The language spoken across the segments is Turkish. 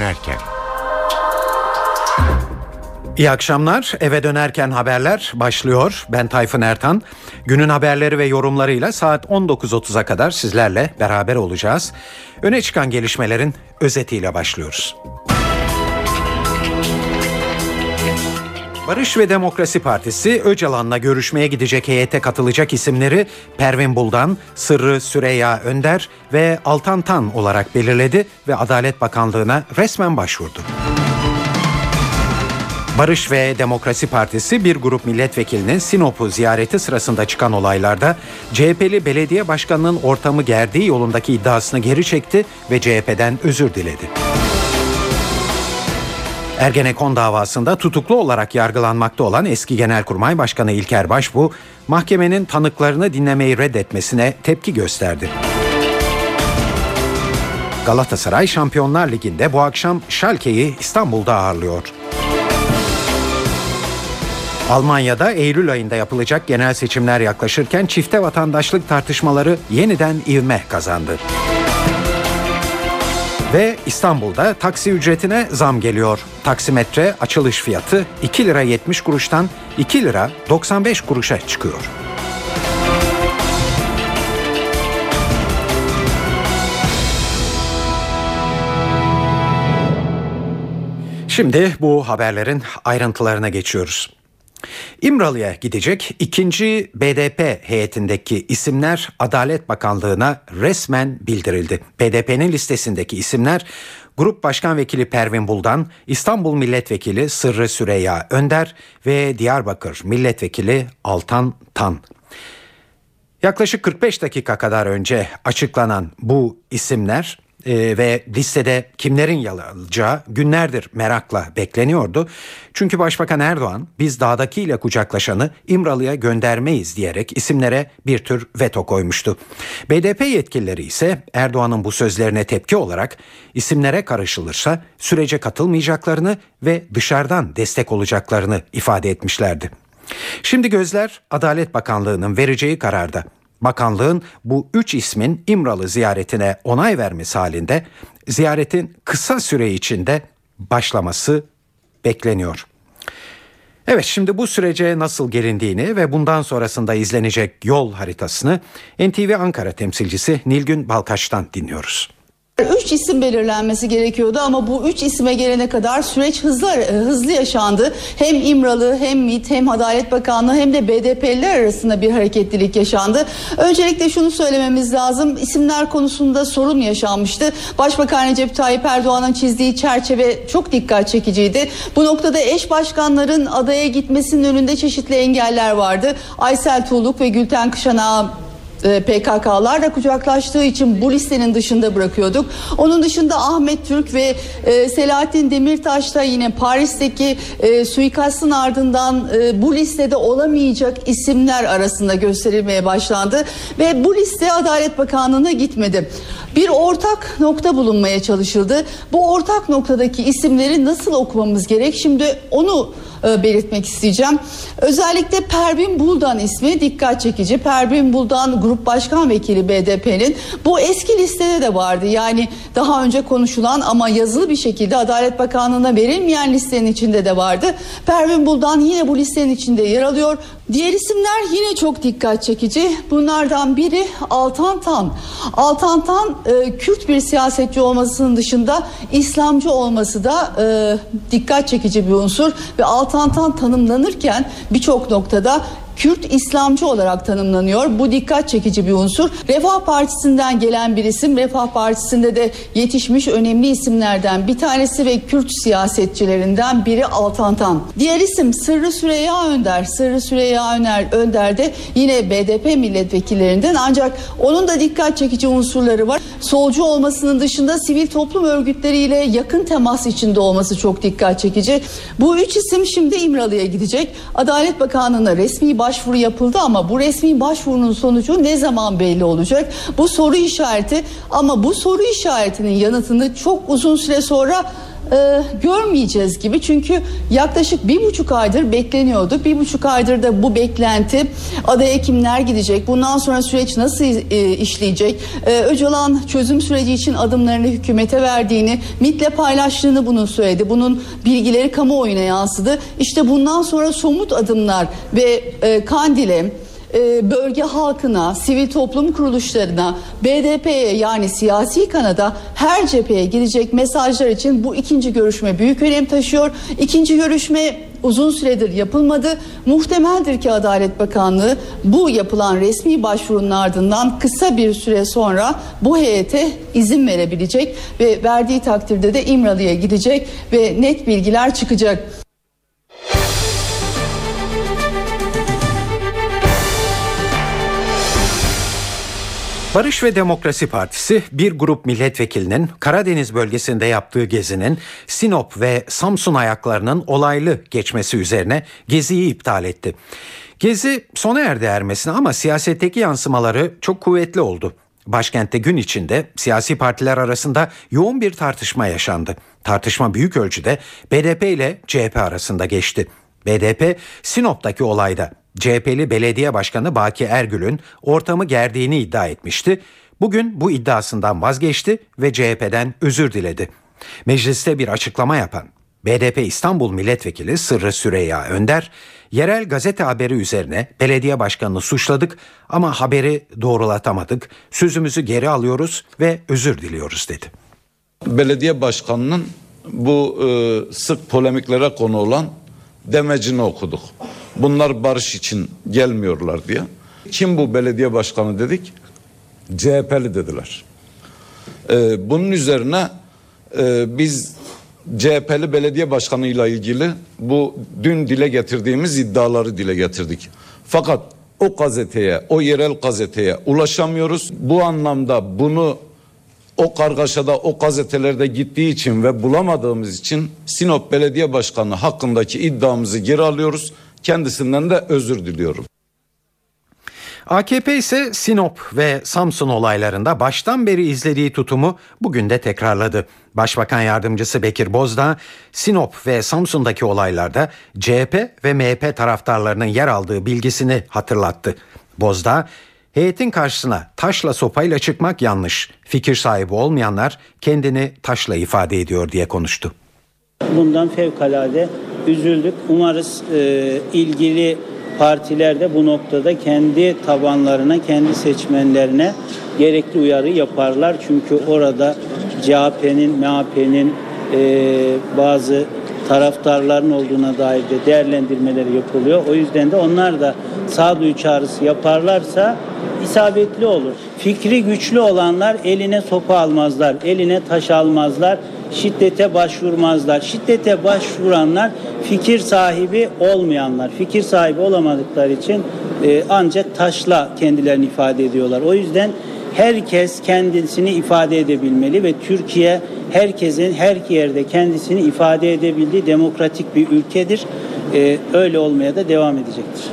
dönerken. İyi akşamlar. Eve dönerken haberler başlıyor. Ben Tayfun Ertan. Günün haberleri ve yorumlarıyla saat 19.30'a kadar sizlerle beraber olacağız. Öne çıkan gelişmelerin özetiyle başlıyoruz. Barış ve Demokrasi Partisi Öcalan'la görüşmeye gidecek heyete katılacak isimleri Pervin Buldan, Sırrı Süreyya Önder ve Altan Tan olarak belirledi ve Adalet Bakanlığı'na resmen başvurdu. Barış ve Demokrasi Partisi bir grup milletvekilinin Sinop'u ziyareti sırasında çıkan olaylarda CHP'li belediye başkanının ortamı gerdiği yolundaki iddiasını geri çekti ve CHP'den özür diledi. Ergenekon davasında tutuklu olarak yargılanmakta olan eski Genelkurmay Başkanı İlker Başbuğ, mahkemenin tanıklarını dinlemeyi reddetmesine tepki gösterdi. Galatasaray Şampiyonlar Ligi'nde bu akşam Schalke'yi İstanbul'da ağırlıyor. Almanya'da Eylül ayında yapılacak genel seçimler yaklaşırken çifte vatandaşlık tartışmaları yeniden ivme kazandı. Ve İstanbul'da taksi ücretine zam geliyor. Taksimetre açılış fiyatı 2 lira 70 kuruştan 2 lira 95 kuruşa çıkıyor. Şimdi bu haberlerin ayrıntılarına geçiyoruz. İmralı'ya gidecek ikinci BDP heyetindeki isimler Adalet Bakanlığı'na resmen bildirildi. BDP'nin listesindeki isimler Grup Başkan Vekili Pervin Buldan, İstanbul Milletvekili Sırrı Süreyya Önder ve Diyarbakır Milletvekili Altan Tan. Yaklaşık 45 dakika kadar önce açıklanan bu isimler e, ve listede kimlerin yer alacağı günlerdir merakla bekleniyordu. Çünkü Başbakan Erdoğan biz dağdakiyle kucaklaşanı İmralı'ya göndermeyiz diyerek isimlere bir tür veto koymuştu. BDP yetkilileri ise Erdoğan'ın bu sözlerine tepki olarak isimlere karışılırsa sürece katılmayacaklarını ve dışarıdan destek olacaklarını ifade etmişlerdi. Şimdi gözler Adalet Bakanlığı'nın vereceği kararda. Bakanlığın bu üç ismin İmralı ziyaretine onay vermesi halinde ziyaretin kısa süre içinde başlaması bekleniyor. Evet şimdi bu sürece nasıl gelindiğini ve bundan sonrasında izlenecek yol haritasını NTV Ankara temsilcisi Nilgün Balkaç'tan dinliyoruz. Üç isim belirlenmesi gerekiyordu ama bu üç isime gelene kadar süreç hızlı hızlı yaşandı. Hem İmralı hem MİT hem Adalet Bakanlığı hem de BDP'liler arasında bir hareketlilik yaşandı. Öncelikle şunu söylememiz lazım. İsimler konusunda sorun yaşanmıştı. Başbakan Recep Tayyip Erdoğan'ın çizdiği çerçeve çok dikkat çekiciydi. Bu noktada eş başkanların adaya gitmesinin önünde çeşitli engeller vardı. Aysel Tuğluk ve Gülten Kışanak'a PKK'larla kucaklaştığı için bu listenin dışında bırakıyorduk. Onun dışında Ahmet Türk ve e, Selahattin Demirtaş da yine Paris'teki e, suikastın ardından e, bu listede olamayacak isimler arasında gösterilmeye başlandı ve bu liste Adalet Bakanlığı'na gitmedi. Bir ortak nokta bulunmaya çalışıldı. Bu ortak noktadaki isimleri nasıl okumamız gerek? Şimdi onu e, belirtmek isteyeceğim. Özellikle Pervin Buldan ismi dikkat çekici. Pervin Buldan Grup Başkan Vekili BDP'nin bu eski listede de vardı. Yani daha önce konuşulan ama yazılı bir şekilde Adalet Bakanlığı'na verilmeyen listenin içinde de vardı. Pervin Buldan yine bu listenin içinde yer alıyor. Diğer isimler yine çok dikkat çekici. Bunlardan biri Altan Tan. Altan Tan e, Kürt bir siyasetçi olmasının dışında İslamcı olması da e, dikkat çekici bir unsur ve Altan Tan tanımlanırken birçok noktada Kürt İslamcı olarak tanımlanıyor. Bu dikkat çekici bir unsur. Refah Partisi'nden gelen bir isim. Refah Partisi'nde de yetişmiş önemli isimlerden bir tanesi ve Kürt siyasetçilerinden biri Altantan. Diğer isim Sırrı Süreyya Önder. Sırrı Süreyya Öner, Önder de yine BDP milletvekillerinden ancak onun da dikkat çekici unsurları var. Solcu olmasının dışında sivil toplum örgütleriyle yakın temas içinde olması çok dikkat çekici. Bu üç isim şimdi İmralı'ya gidecek. Adalet Bakanlığı'na resmi başvuru yapıldı ama bu resmi başvurunun sonucu ne zaman belli olacak? Bu soru işareti ama bu soru işaretinin yanıtını çok uzun süre sonra e, görmeyeceğiz gibi. Çünkü yaklaşık bir buçuk aydır bekleniyordu. Bir buçuk aydır da bu beklenti adaya kimler gidecek? Bundan sonra süreç nasıl e, işleyecek? E, Öcalan çözüm süreci için adımlarını hükümete verdiğini, MIT'le paylaştığını bunu söyledi. Bunun bilgileri kamuoyuna yansıdı. İşte bundan sonra somut adımlar ve e, Kandil'e e, bölge halkına, sivil toplum kuruluşlarına, BDP'ye yani siyasi kanada her cepheye gidecek mesajlar için bu ikinci görüşme büyük önem taşıyor. İkinci görüşme uzun süredir yapılmadı. Muhtemeldir ki Adalet Bakanlığı bu yapılan resmi başvurunun ardından kısa bir süre sonra bu heyete izin verebilecek ve verdiği takdirde de İmralı'ya gidecek ve net bilgiler çıkacak. Barış ve Demokrasi Partisi bir grup milletvekilinin Karadeniz bölgesinde yaptığı gezinin Sinop ve Samsun ayaklarının olaylı geçmesi üzerine geziyi iptal etti. Gezi sona erdi ermesine ama siyasetteki yansımaları çok kuvvetli oldu. Başkentte gün içinde siyasi partiler arasında yoğun bir tartışma yaşandı. Tartışma büyük ölçüde BDP ile CHP arasında geçti. BDP Sinop'taki olayda CHP'li belediye başkanı Baki Ergül'ün ortamı gerdiğini iddia etmişti. Bugün bu iddiasından vazgeçti ve CHP'den özür diledi. Mecliste bir açıklama yapan BDP İstanbul Milletvekili Sırrı Süreyya Önder, yerel gazete haberi üzerine belediye başkanını suçladık ama haberi doğrulatamadık. Sözümüzü geri alıyoruz ve özür diliyoruz dedi. Belediye başkanının bu e, sık polemiklere konu olan demecini okuduk. Bunlar barış için gelmiyorlar diye. Kim bu belediye başkanı dedik? CHP'li dediler. Ee, bunun üzerine e, biz CHP'li belediye başkanıyla ilgili bu dün dile getirdiğimiz iddiaları dile getirdik. Fakat o gazeteye, o yerel gazeteye ulaşamıyoruz. Bu anlamda bunu o kargaşada o gazetelerde gittiği için ve bulamadığımız için Sinop Belediye Başkanı hakkındaki iddiamızı geri alıyoruz. Kendisinden de özür diliyorum. AKP ise Sinop ve Samsun olaylarında baştan beri izlediği tutumu bugün de tekrarladı. Başbakan yardımcısı Bekir Bozdağ, Sinop ve Samsun'daki olaylarda CHP ve MHP taraftarlarının yer aldığı bilgisini hatırlattı. Bozdağ, heyetin karşısına taşla sopayla çıkmak yanlış. Fikir sahibi olmayanlar kendini taşla ifade ediyor diye konuştu. Bundan fevkalade üzüldük. Umarız e, ilgili partiler de bu noktada kendi tabanlarına, kendi seçmenlerine gerekli uyarı yaparlar. Çünkü orada CHP'nin, MHP'nin e, bazı taraftarların olduğuna dair de değerlendirmeleri yapılıyor. O yüzden de onlar da sağduyu çağrısı yaparlarsa isabetli olur. Fikri güçlü olanlar eline sopa almazlar, eline taş almazlar şiddete başvurmazlar. Şiddete başvuranlar fikir sahibi olmayanlar. Fikir sahibi olamadıkları için e, ancak taşla kendilerini ifade ediyorlar. O yüzden herkes kendisini ifade edebilmeli ve Türkiye herkesin her yerde kendisini ifade edebildiği demokratik bir ülkedir. E, öyle olmaya da devam edecektir.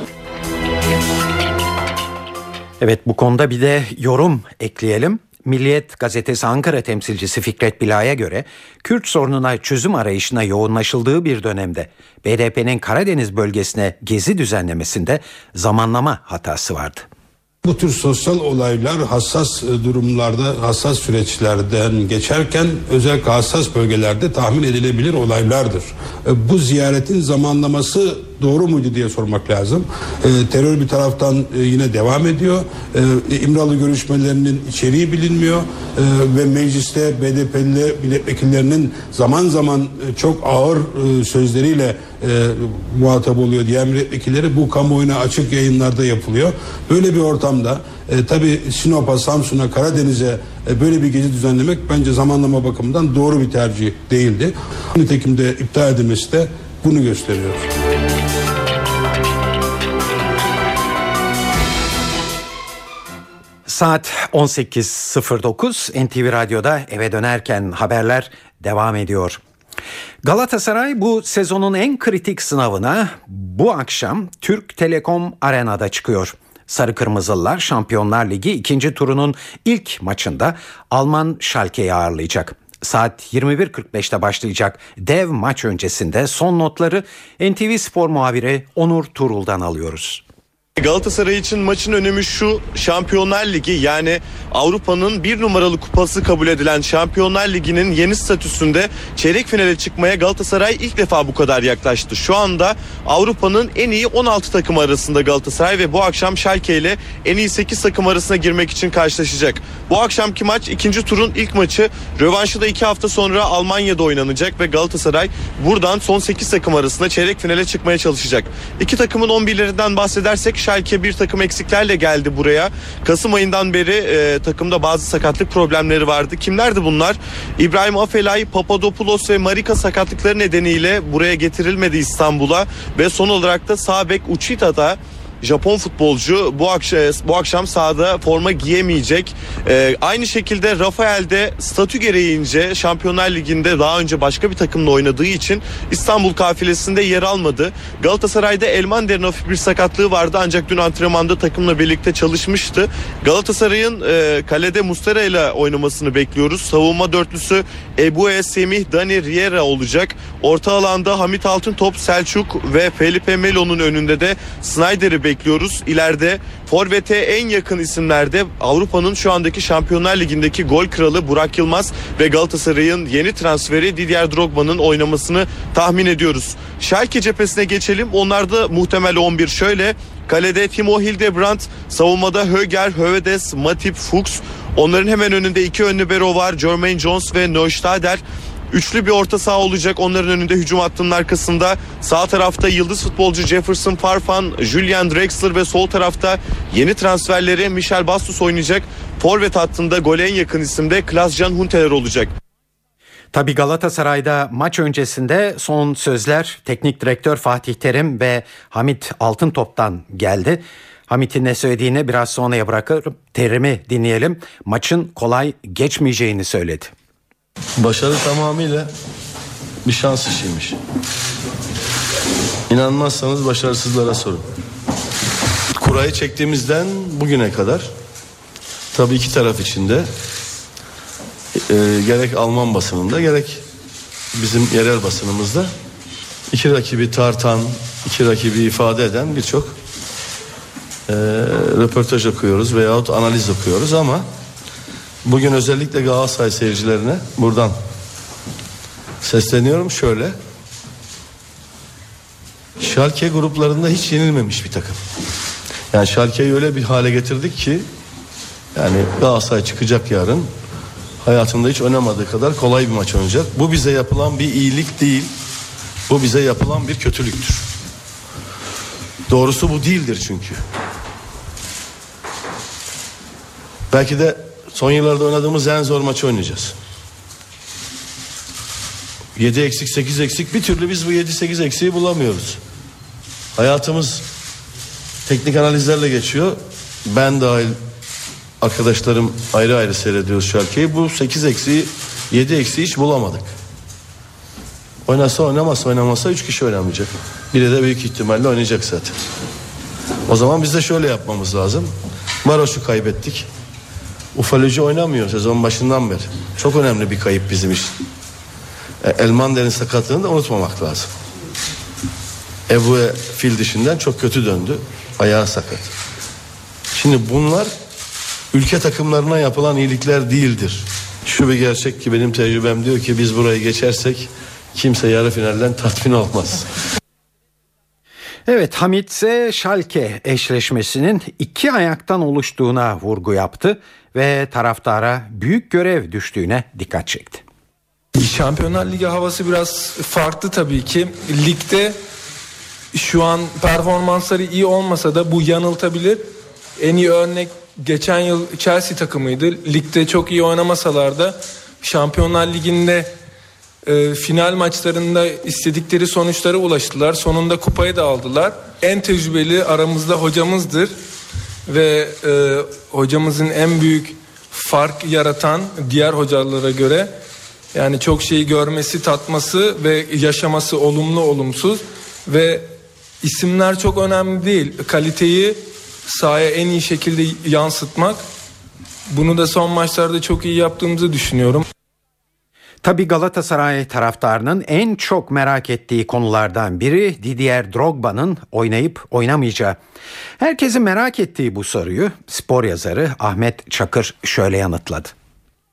Evet bu konuda bir de yorum ekleyelim. Milliyet gazetesi Ankara temsilcisi Fikret Bila'ya göre Kürt sorununa çözüm arayışına yoğunlaşıldığı bir dönemde BDP'nin Karadeniz bölgesine gezi düzenlemesinde zamanlama hatası vardı. Bu tür sosyal olaylar hassas e, durumlarda, hassas süreçlerden geçerken özellikle hassas bölgelerde tahmin edilebilir olaylardır. E, bu ziyaretin zamanlaması doğru muydu diye sormak lazım. E, terör bir taraftan e, yine devam ediyor. E, İmralı görüşmelerinin içeriği bilinmiyor e, ve mecliste BDP'li milletvekillerinin zaman zaman e, çok ağır e, sözleriyle e, muhatap oluyor diğer milletvekilleri bu kamuoyuna açık yayınlarda yapılıyor. Böyle bir ortamda e, tabi Sinop'a, Samsun'a, Karadeniz'e e, böyle bir gezi düzenlemek bence zamanlama bakımından doğru bir tercih değildi. Nitekim de iptal edilmesi de bunu gösteriyor. Saat 18.09 NTV Radyo'da eve dönerken haberler devam ediyor. Galatasaray bu sezonun en kritik sınavına bu akşam Türk Telekom Arena'da çıkıyor. Sarı Kırmızılılar Şampiyonlar Ligi ikinci turunun ilk maçında Alman Schalke'yi ağırlayacak. Saat 21.45'te başlayacak dev maç öncesinde son notları NTV Spor muhabiri Onur Turul'dan alıyoruz. Galatasaray için maçın önemi şu Şampiyonlar Ligi yani Avrupa'nın bir numaralı kupası kabul edilen Şampiyonlar Ligi'nin yeni statüsünde çeyrek finale çıkmaya Galatasaray ilk defa bu kadar yaklaştı. Şu anda Avrupa'nın en iyi 16 takım arasında Galatasaray ve bu akşam Schalke ile en iyi 8 takım arasına girmek için karşılaşacak. Bu akşamki maç ikinci turun ilk maçı. Rövanşı da 2 hafta sonra Almanya'da oynanacak ve Galatasaray buradan son 8 takım arasında çeyrek finale çıkmaya çalışacak. İki takımın 11'lerinden bahsedersek Schalke bir takım eksiklerle geldi buraya. Kasım ayından beri e, takımda bazı sakatlık problemleri vardı. Kimlerdi bunlar? İbrahim Afelay, Papadopoulos ve Marika sakatlıkları nedeniyle buraya getirilmedi İstanbul'a ve son olarak da sağ bek da Japon futbolcu bu akşam bu akşam sahada forma giyemeyecek. Ee, aynı şekilde Rafael de statü gereğince Şampiyonlar Ligi'nde daha önce başka bir takımla oynadığı için İstanbul kafilesinde yer almadı. Galatasaray'da Elmander'in hafif bir sakatlığı vardı ancak dün antrenmanda takımla birlikte çalışmıştı. Galatasaray'ın e, kalede Mustera ile oynamasını bekliyoruz. Savunma dörtlüsü Ebu Semih, Dani Riera olacak. Orta alanda Hamit Altıntop, Selçuk ve Felipe Melo'nun önünde de Snyder'i bekliyoruz. İleride Forvet'e en yakın isimlerde Avrupa'nın şu andaki Şampiyonlar Ligi'ndeki gol kralı Burak Yılmaz ve Galatasaray'ın yeni transferi Didier Drogba'nın oynamasını tahmin ediyoruz. Schalke cephesine geçelim. Onlarda muhtemel 11 şöyle. Kalede Timo Hildebrand, savunmada Höger, Hövedes, Matip, Fuchs. Onların hemen önünde iki önlü bero var. Jermaine Jones ve Neustader. Üçlü bir orta saha olacak. Onların önünde hücum hattının arkasında. Sağ tarafta yıldız futbolcu Jefferson Farfan, Julian Drexler ve sol tarafta yeni transferleri Michel Bastos oynayacak. Forvet hattında gole en yakın isimde Klaas-Jan Huntelaar olacak. Tabi Galatasaray'da maç öncesinde son sözler teknik direktör Fatih Terim ve Hamit Altıntop'tan geldi. Hamit'in ne söylediğini biraz sonraya bırakırım. Terim'i dinleyelim. Maçın kolay geçmeyeceğini söyledi. Başarı tamamıyla bir şans işiymiş. İnanmazsanız başarısızlara sorun. Kurayı çektiğimizden bugüne kadar tabii iki taraf içinde e, gerek Alman basınında gerek bizim yerel basınımızda iki rakibi tartan, iki rakibi ifade eden birçok e, röportaj okuyoruz veyahut analiz okuyoruz ama bugün özellikle Galatasaray seyircilerine buradan sesleniyorum şöyle. Schalke gruplarında hiç yenilmemiş bir takım. Yani Schalke'yi öyle bir hale getirdik ki yani Galatasaray çıkacak yarın hayatında hiç oynamadığı kadar kolay bir maç oynayacak. Bu bize yapılan bir iyilik değil. Bu bize yapılan bir kötülüktür. Doğrusu bu değildir çünkü. Belki de son yıllarda oynadığımız en zor maçı oynayacağız. 7 eksik 8 eksik bir türlü biz bu 7 8 eksiği bulamıyoruz. Hayatımız teknik analizlerle geçiyor. Ben dahil arkadaşlarım ayrı ayrı seyrediyoruz şarkıyı. Bu 8 eksiği 7 eksiği hiç bulamadık. Oynasa oynamasa oynamasa 3 kişi oynamayacak. Biri de büyük ihtimalle oynayacak zaten. O zaman biz de şöyle yapmamız lazım. Maroş'u kaybettik. Ufaleci oynamıyor sezon başından beri. Çok önemli bir kayıp bizim için. E, Elmander'in sakatlığını da unutmamak lazım. Ebu fil dışından çok kötü döndü. Ayağı sakat. Şimdi bunlar ülke takımlarına yapılan iyilikler değildir. Şu bir gerçek ki benim tecrübem diyor ki biz burayı geçersek kimse yarı finalden tatmin olmaz. Evet Hamit ise Schalke eşleşmesinin iki ayaktan oluştuğuna vurgu yaptı ve taraftara büyük görev düştüğüne dikkat çekti. Şampiyonlar Ligi havası biraz farklı tabii ki. Ligde şu an performansları iyi olmasa da bu yanıltabilir. En iyi örnek geçen yıl Chelsea takımıydı. Ligde çok iyi oynamasalar da Şampiyonlar Ligi'nde e, final maçlarında istedikleri sonuçlara ulaştılar. Sonunda kupayı da aldılar. En tecrübeli aramızda hocamızdır. Ve e, hocamızın en büyük fark yaratan diğer hocalara göre yani çok şeyi görmesi, tatması ve yaşaması olumlu olumsuz ve isimler çok önemli değil. Kaliteyi sahaya en iyi şekilde yansıtmak. Bunu da son maçlarda çok iyi yaptığımızı düşünüyorum. Tabi Galatasaray taraftarının en çok merak ettiği konulardan biri Didier Drogba'nın oynayıp oynamayacağı. Herkesin merak ettiği bu soruyu spor yazarı Ahmet Çakır şöyle yanıtladı.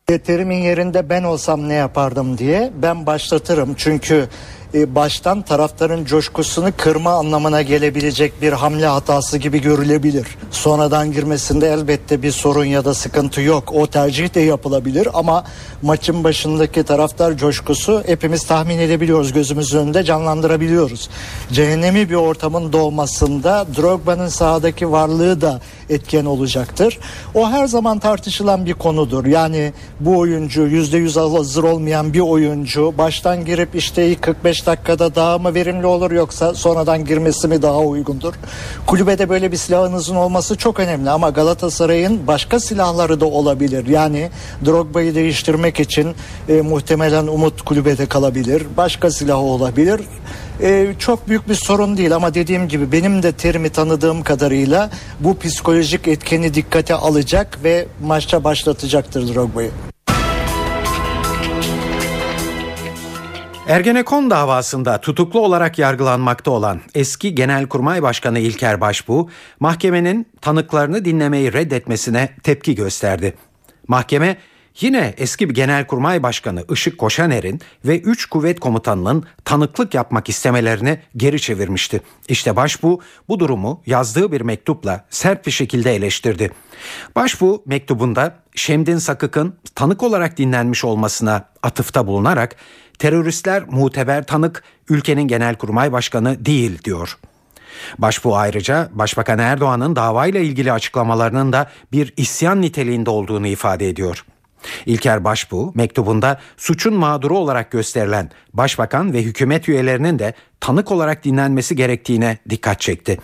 Terimin yerinde ben olsam ne yapardım diye ben başlatırım. Çünkü e, baştan taraftarın coşkusunu kırma anlamına gelebilecek bir hamle hatası gibi görülebilir. Sonradan girmesinde elbette bir sorun ya da sıkıntı yok. O tercih de yapılabilir ama maçın başındaki taraftar coşkusu hepimiz tahmin edebiliyoruz. Gözümüzün önünde canlandırabiliyoruz. Cehennemi bir ortamın doğmasında Drogba'nın sahadaki varlığı da etken olacaktır. O her zaman tartışılan bir konudur. Yani bu oyuncu %100 hazır olmayan bir oyuncu baştan girip işte 45 dakikada daha mı verimli olur yoksa sonradan girmesi mi daha uygundur? Kulübede böyle bir silahınızın olması çok önemli ama Galatasaray'ın başka silahları da olabilir. Yani Drogba'yı değiştirmek için e, muhtemelen Umut kulübede kalabilir. Başka silahı olabilir. E, çok büyük bir sorun değil ama dediğim gibi benim de terimi tanıdığım kadarıyla bu psikolojik etkeni dikkate alacak ve maçta başlatacaktır Drogba'yı. Ergenekon davasında tutuklu olarak yargılanmakta olan eski Genelkurmay Başkanı İlker Başbuğ, mahkemenin tanıklarını dinlemeyi reddetmesine tepki gösterdi. Mahkeme yine eski bir Genelkurmay Başkanı Işık Koşaner'in ve 3 kuvvet komutanının tanıklık yapmak istemelerini geri çevirmişti. İşte Başbuğ bu durumu yazdığı bir mektupla sert bir şekilde eleştirdi. Başbuğ mektubunda Şemdin Sakık'ın tanık olarak dinlenmiş olmasına atıfta bulunarak teröristler muteber tanık ülkenin genelkurmay başkanı değil diyor. Başbuğ ayrıca Başbakan Erdoğan'ın davayla ilgili açıklamalarının da bir isyan niteliğinde olduğunu ifade ediyor. İlker Başbuğ mektubunda suçun mağduru olarak gösterilen başbakan ve hükümet üyelerinin de tanık olarak dinlenmesi gerektiğine dikkat çekti.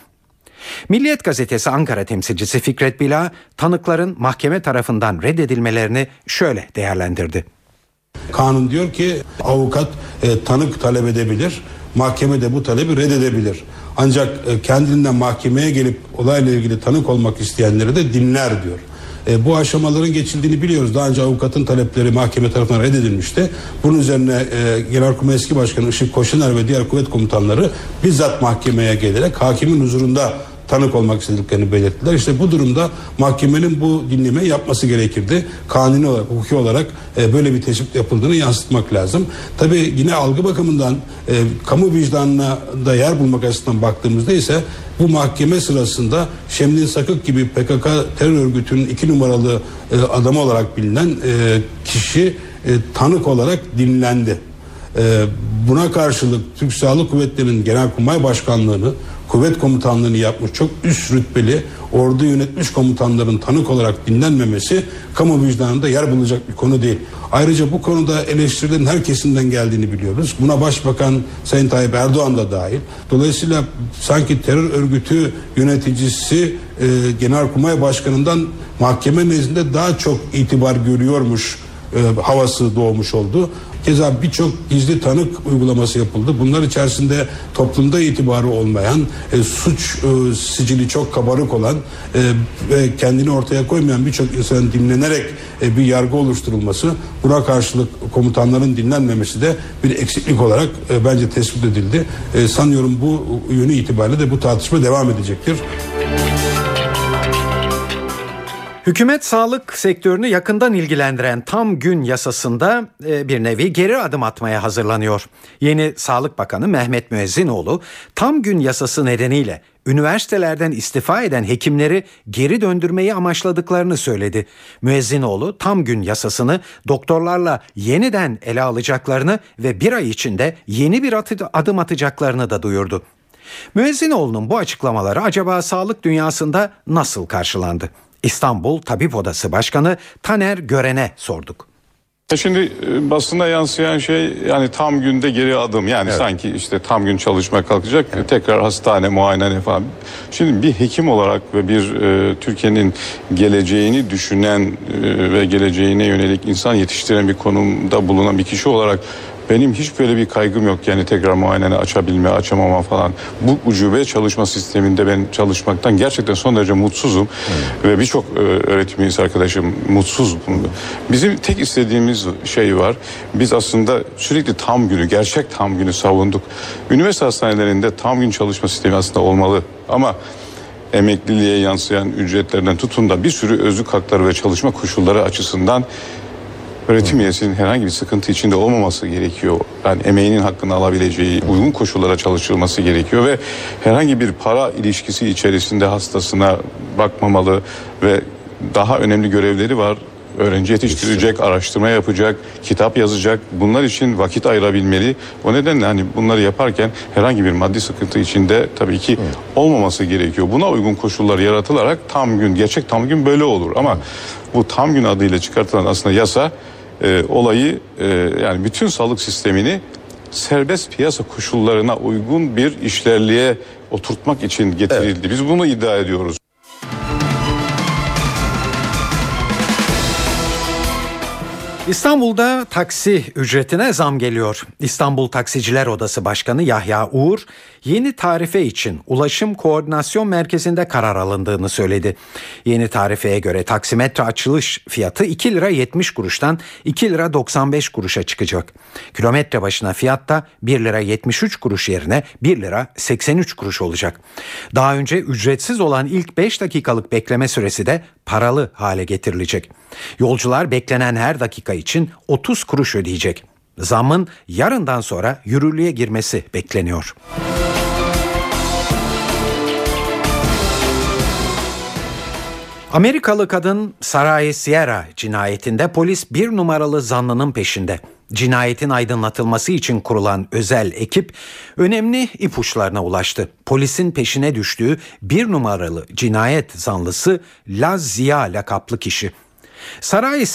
Milliyet gazetesi Ankara temsilcisi Fikret Bila tanıkların mahkeme tarafından reddedilmelerini şöyle değerlendirdi. Kanun diyor ki avukat e, tanık talep edebilir. Mahkeme de bu talebi reddedebilir. Ancak e, kendinden mahkemeye gelip olayla ilgili tanık olmak isteyenleri de dinler diyor. E, bu aşamaların geçildiğini biliyoruz. Daha önce avukatın talepleri mahkeme tarafından reddedilmişti. Bunun üzerine e, Genelkurmay eski başkanı Işık Koşuner ve diğer kuvvet komutanları bizzat mahkemeye gelerek hakimin huzurunda tanık olmak istediklerini belirttiler. İşte bu durumda mahkemenin bu dinlemeyi yapması gerekirdi. Kanuni olarak, hukuki olarak e, böyle bir tespit yapıldığını yansıtmak lazım. Tabi yine algı bakımından e, kamu vicdanına da yer bulmak açısından baktığımızda ise bu mahkeme sırasında Şemdin Sakık gibi PKK terör örgütünün iki numaralı e, adamı olarak bilinen e, kişi e, tanık olarak dinlendi. E, buna karşılık Türk Silahlı Kuvvetleri'nin Genelkurmay Başkanlığı'nı kuvvet komutanlığını yapmış çok üst rütbeli ordu yönetmiş komutanların tanık olarak dinlenmemesi kamu vicdanında yer bulacak bir konu değil. Ayrıca bu konuda eleştirilerin her kesimden geldiğini biliyoruz. Buna Başbakan Sayın Tayyip Erdoğan da dahil. Dolayısıyla sanki terör örgütü yöneticisi e, Genelkurmay Başkanı'ndan mahkeme nezdinde daha çok itibar görüyormuş e, havası doğmuş oldu. Keza birçok gizli tanık uygulaması yapıldı. Bunlar içerisinde toplumda itibarı olmayan, e, suç e, sicili çok kabarık olan e, ve kendini ortaya koymayan birçok insanın dinlenerek e, bir yargı oluşturulması, buna karşılık komutanların dinlenmemesi de bir eksiklik olarak e, bence tespit edildi. E, sanıyorum bu yönü itibariyle de bu tartışma devam edecektir. Hükümet sağlık sektörünü yakından ilgilendiren tam gün yasasında e, bir nevi geri adım atmaya hazırlanıyor. Yeni Sağlık Bakanı Mehmet Müezzinoğlu tam gün yasası nedeniyle üniversitelerden istifa eden hekimleri geri döndürmeyi amaçladıklarını söyledi. Müezzinoğlu tam gün yasasını doktorlarla yeniden ele alacaklarını ve bir ay içinde yeni bir adım atacaklarını da duyurdu. Müezzinoğlu'nun bu açıklamaları acaba sağlık dünyasında nasıl karşılandı? İstanbul Tabip Odası Başkanı Taner Gören'e sorduk. E şimdi e, basına yansıyan şey yani tam günde geri adım yani evet. sanki işte tam gün çalışma kalkacak evet. tekrar hastane muayene falan. Şimdi bir hekim olarak ve bir e, Türkiye'nin geleceğini düşünen e, ve geleceğine yönelik insan yetiştiren bir konumda bulunan bir kişi olarak Benim hiç böyle bir kaygım yok yani tekrar muayeneni açabilme, açamama falan. Bu ucube çalışma sisteminde ben çalışmaktan gerçekten son derece mutsuzum. Ve birçok e, öğretim üyesi arkadaşım mutsuz. Bizim tek istediğimiz şey var. Biz aslında sürekli tam günü, gerçek tam günü savunduk. Üniversite hastanelerinde tam gün çalışma sistemi aslında olmalı. Ama emekliliğe yansıyan ücretlerden tutun da bir sürü özlük hakları ve çalışma koşulları açısından öğretim üyesinin herhangi bir sıkıntı içinde olmaması gerekiyor. Yani emeğinin hakkını alabileceği uygun koşullara çalışılması gerekiyor ve herhangi bir para ilişkisi içerisinde hastasına bakmamalı ve daha önemli görevleri var. Öğrenci yetiştirecek, araştırma yapacak, kitap yazacak. Bunlar için vakit ayırabilmeli. O nedenle hani bunları yaparken herhangi bir maddi sıkıntı içinde tabii ki olmaması gerekiyor. Buna uygun koşullar yaratılarak tam gün, gerçek tam gün böyle olur. Ama bu tam gün adıyla çıkartılan aslında yasa e, olayı e, yani bütün sağlık sistemini serbest piyasa koşullarına uygun bir işlerliğe oturtmak için getirildi. Biz bunu iddia ediyoruz. İstanbul'da taksi ücretine zam geliyor. İstanbul Taksiciler Odası Başkanı Yahya Uğur, yeni tarife için Ulaşım Koordinasyon Merkezi'nde karar alındığını söyledi. Yeni tarifeye göre taksimetre açılış fiyatı 2 lira 70 kuruştan 2 lira 95 kuruşa çıkacak. Kilometre başına fiyat da 1 lira 73 kuruş yerine 1 lira 83 kuruş olacak. Daha önce ücretsiz olan ilk 5 dakikalık bekleme süresi de paralı hale getirilecek. Yolcular beklenen her dakika için 30 kuruş ödeyecek. Zamın yarından sonra yürürlüğe girmesi bekleniyor. Amerikalı kadın Saray Sierra cinayetinde polis bir numaralı zanlının peşinde. Cinayetin aydınlatılması için kurulan özel ekip önemli ipuçlarına ulaştı. Polisin peşine düştüğü bir numaralı cinayet zanlısı Laz Ziya lakaplı kişi. Saray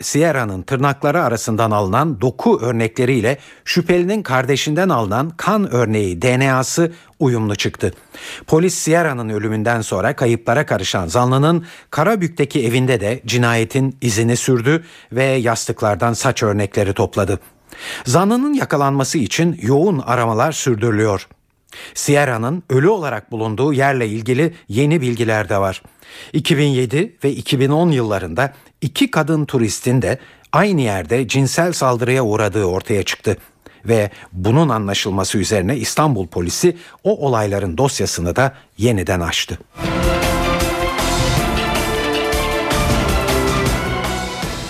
Sierra'nın tırnakları arasından alınan doku örnekleriyle şüphelinin kardeşinden alınan kan örneği DNA'sı uyumlu çıktı. Polis Sierra'nın ölümünden sonra kayıplara karışan zanlının Karabük'teki evinde de cinayetin izini sürdü ve yastıklardan saç örnekleri topladı. Zanlının yakalanması için yoğun aramalar sürdürülüyor. Sierra'nın ölü olarak bulunduğu yerle ilgili yeni bilgiler de var. 2007 ve 2010 yıllarında iki kadın turistin de aynı yerde cinsel saldırıya uğradığı ortaya çıktı ve bunun anlaşılması üzerine İstanbul polisi o olayların dosyasını da yeniden açtı.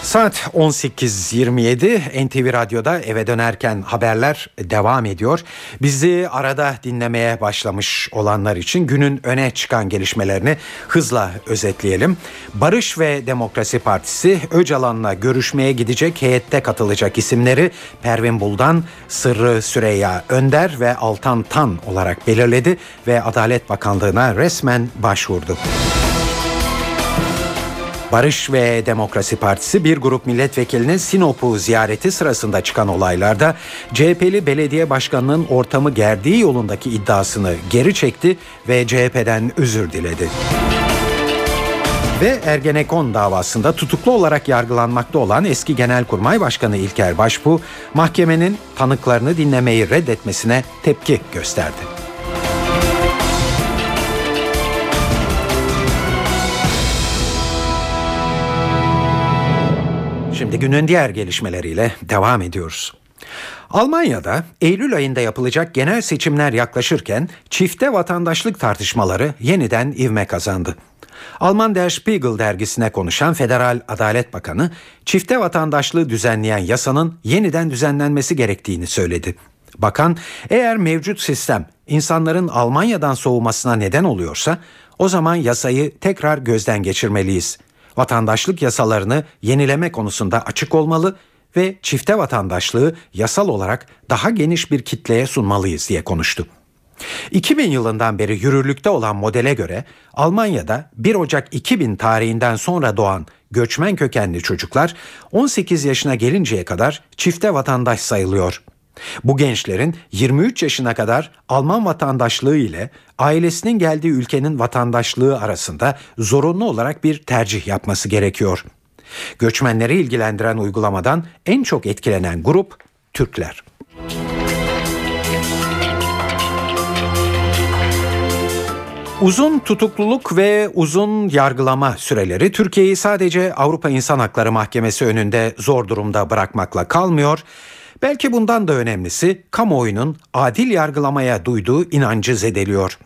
Saat 18.27 NTV Radyo'da eve dönerken haberler devam ediyor. Bizi arada dinlemeye başlamış olanlar için günün öne çıkan gelişmelerini hızla özetleyelim. Barış ve Demokrasi Partisi Öcalan'la görüşmeye gidecek heyette katılacak isimleri Pervin Buldan, Sırrı Süreyya Önder ve Altan Tan olarak belirledi ve Adalet Bakanlığı'na resmen başvurdu. Barış ve Demokrasi Partisi bir grup milletvekilinin Sinop'u ziyareti sırasında çıkan olaylarda CHP'li belediye başkanının ortamı gerdiği yolundaki iddiasını geri çekti ve CHP'den özür diledi. Ve Ergenekon davasında tutuklu olarak yargılanmakta olan eski Genelkurmay Başkanı İlker Başbuğ, mahkemenin tanıklarını dinlemeyi reddetmesine tepki gösterdi. Şimdi günün diğer gelişmeleriyle devam ediyoruz. Almanya'da Eylül ayında yapılacak genel seçimler yaklaşırken çifte vatandaşlık tartışmaları yeniden ivme kazandı. Alman Der Spiegel dergisine konuşan Federal Adalet Bakanı, çifte vatandaşlığı düzenleyen yasanın yeniden düzenlenmesi gerektiğini söyledi. Bakan, eğer mevcut sistem insanların Almanya'dan soğumasına neden oluyorsa, o zaman yasayı tekrar gözden geçirmeliyiz vatandaşlık yasalarını yenileme konusunda açık olmalı ve çifte vatandaşlığı yasal olarak daha geniş bir kitleye sunmalıyız diye konuştu. 2000 yılından beri yürürlükte olan modele göre Almanya'da 1 Ocak 2000 tarihinden sonra doğan göçmen kökenli çocuklar 18 yaşına gelinceye kadar çifte vatandaş sayılıyor. Bu gençlerin 23 yaşına kadar Alman vatandaşlığı ile ailesinin geldiği ülkenin vatandaşlığı arasında zorunlu olarak bir tercih yapması gerekiyor. Göçmenleri ilgilendiren uygulamadan en çok etkilenen grup Türkler. Uzun tutukluluk ve uzun yargılama süreleri Türkiye'yi sadece Avrupa İnsan Hakları Mahkemesi önünde zor durumda bırakmakla kalmıyor. Belki bundan da önemlisi kamuoyunun adil yargılamaya duyduğu inancı zedeliyor.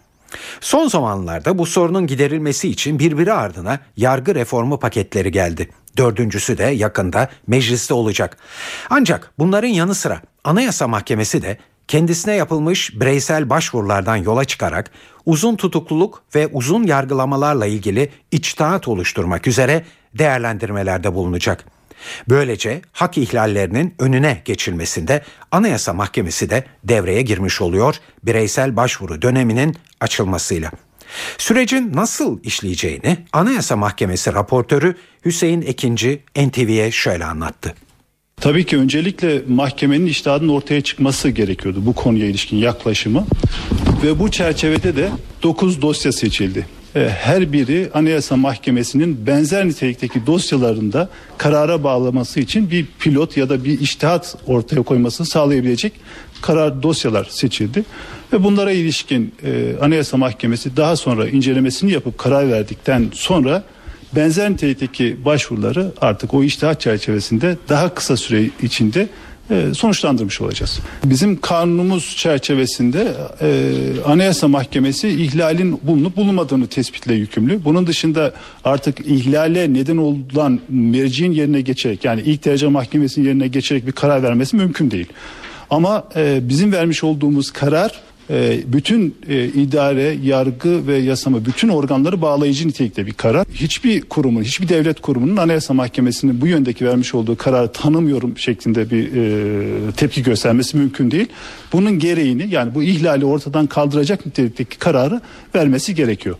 Son zamanlarda bu sorunun giderilmesi için birbiri ardına yargı reformu paketleri geldi. Dördüncüsü de yakında mecliste olacak. Ancak bunların yanı sıra Anayasa Mahkemesi de kendisine yapılmış bireysel başvurulardan yola çıkarak uzun tutukluluk ve uzun yargılamalarla ilgili içtihat oluşturmak üzere değerlendirmelerde bulunacak. Böylece hak ihlallerinin önüne geçilmesinde Anayasa Mahkemesi de devreye girmiş oluyor bireysel başvuru döneminin açılmasıyla. Sürecin nasıl işleyeceğini Anayasa Mahkemesi raportörü Hüseyin Ekinci NTV'ye şöyle anlattı. Tabii ki öncelikle mahkemenin iştihadının ortaya çıkması gerekiyordu bu konuya ilişkin yaklaşımı. Ve bu çerçevede de 9 dosya seçildi. E, her biri Anayasa Mahkemesi'nin benzer nitelikteki dosyalarında karara bağlaması için bir pilot ya da bir iştihat ortaya koymasını sağlayabilecek karar dosyalar seçildi. Ve bunlara ilişkin e, Anayasa Mahkemesi daha sonra incelemesini yapıp karar verdikten sonra benzer nitelikteki başvuruları artık o iştihat çerçevesinde daha kısa süre içinde sonuçlandırmış olacağız. Bizim kanunumuz çerçevesinde e, Anayasa Mahkemesi ihlalin bulunup bulunmadığını tespitle yükümlü. Bunun dışında artık ihlale neden olan merciğin yerine geçerek yani ilk derece mahkemesinin yerine geçerek bir karar vermesi mümkün değil. Ama e, bizim vermiş olduğumuz karar e, bütün e, idare, yargı ve yasama bütün organları bağlayıcı nitelikte bir karar. Hiçbir kurumun, hiçbir devlet kurumunun Anayasa Mahkemesi'nin bu yöndeki vermiş olduğu kararı tanımıyorum şeklinde bir e, tepki göstermesi mümkün değil. Bunun gereğini yani bu ihlali ortadan kaldıracak nitelikteki kararı vermesi gerekiyor.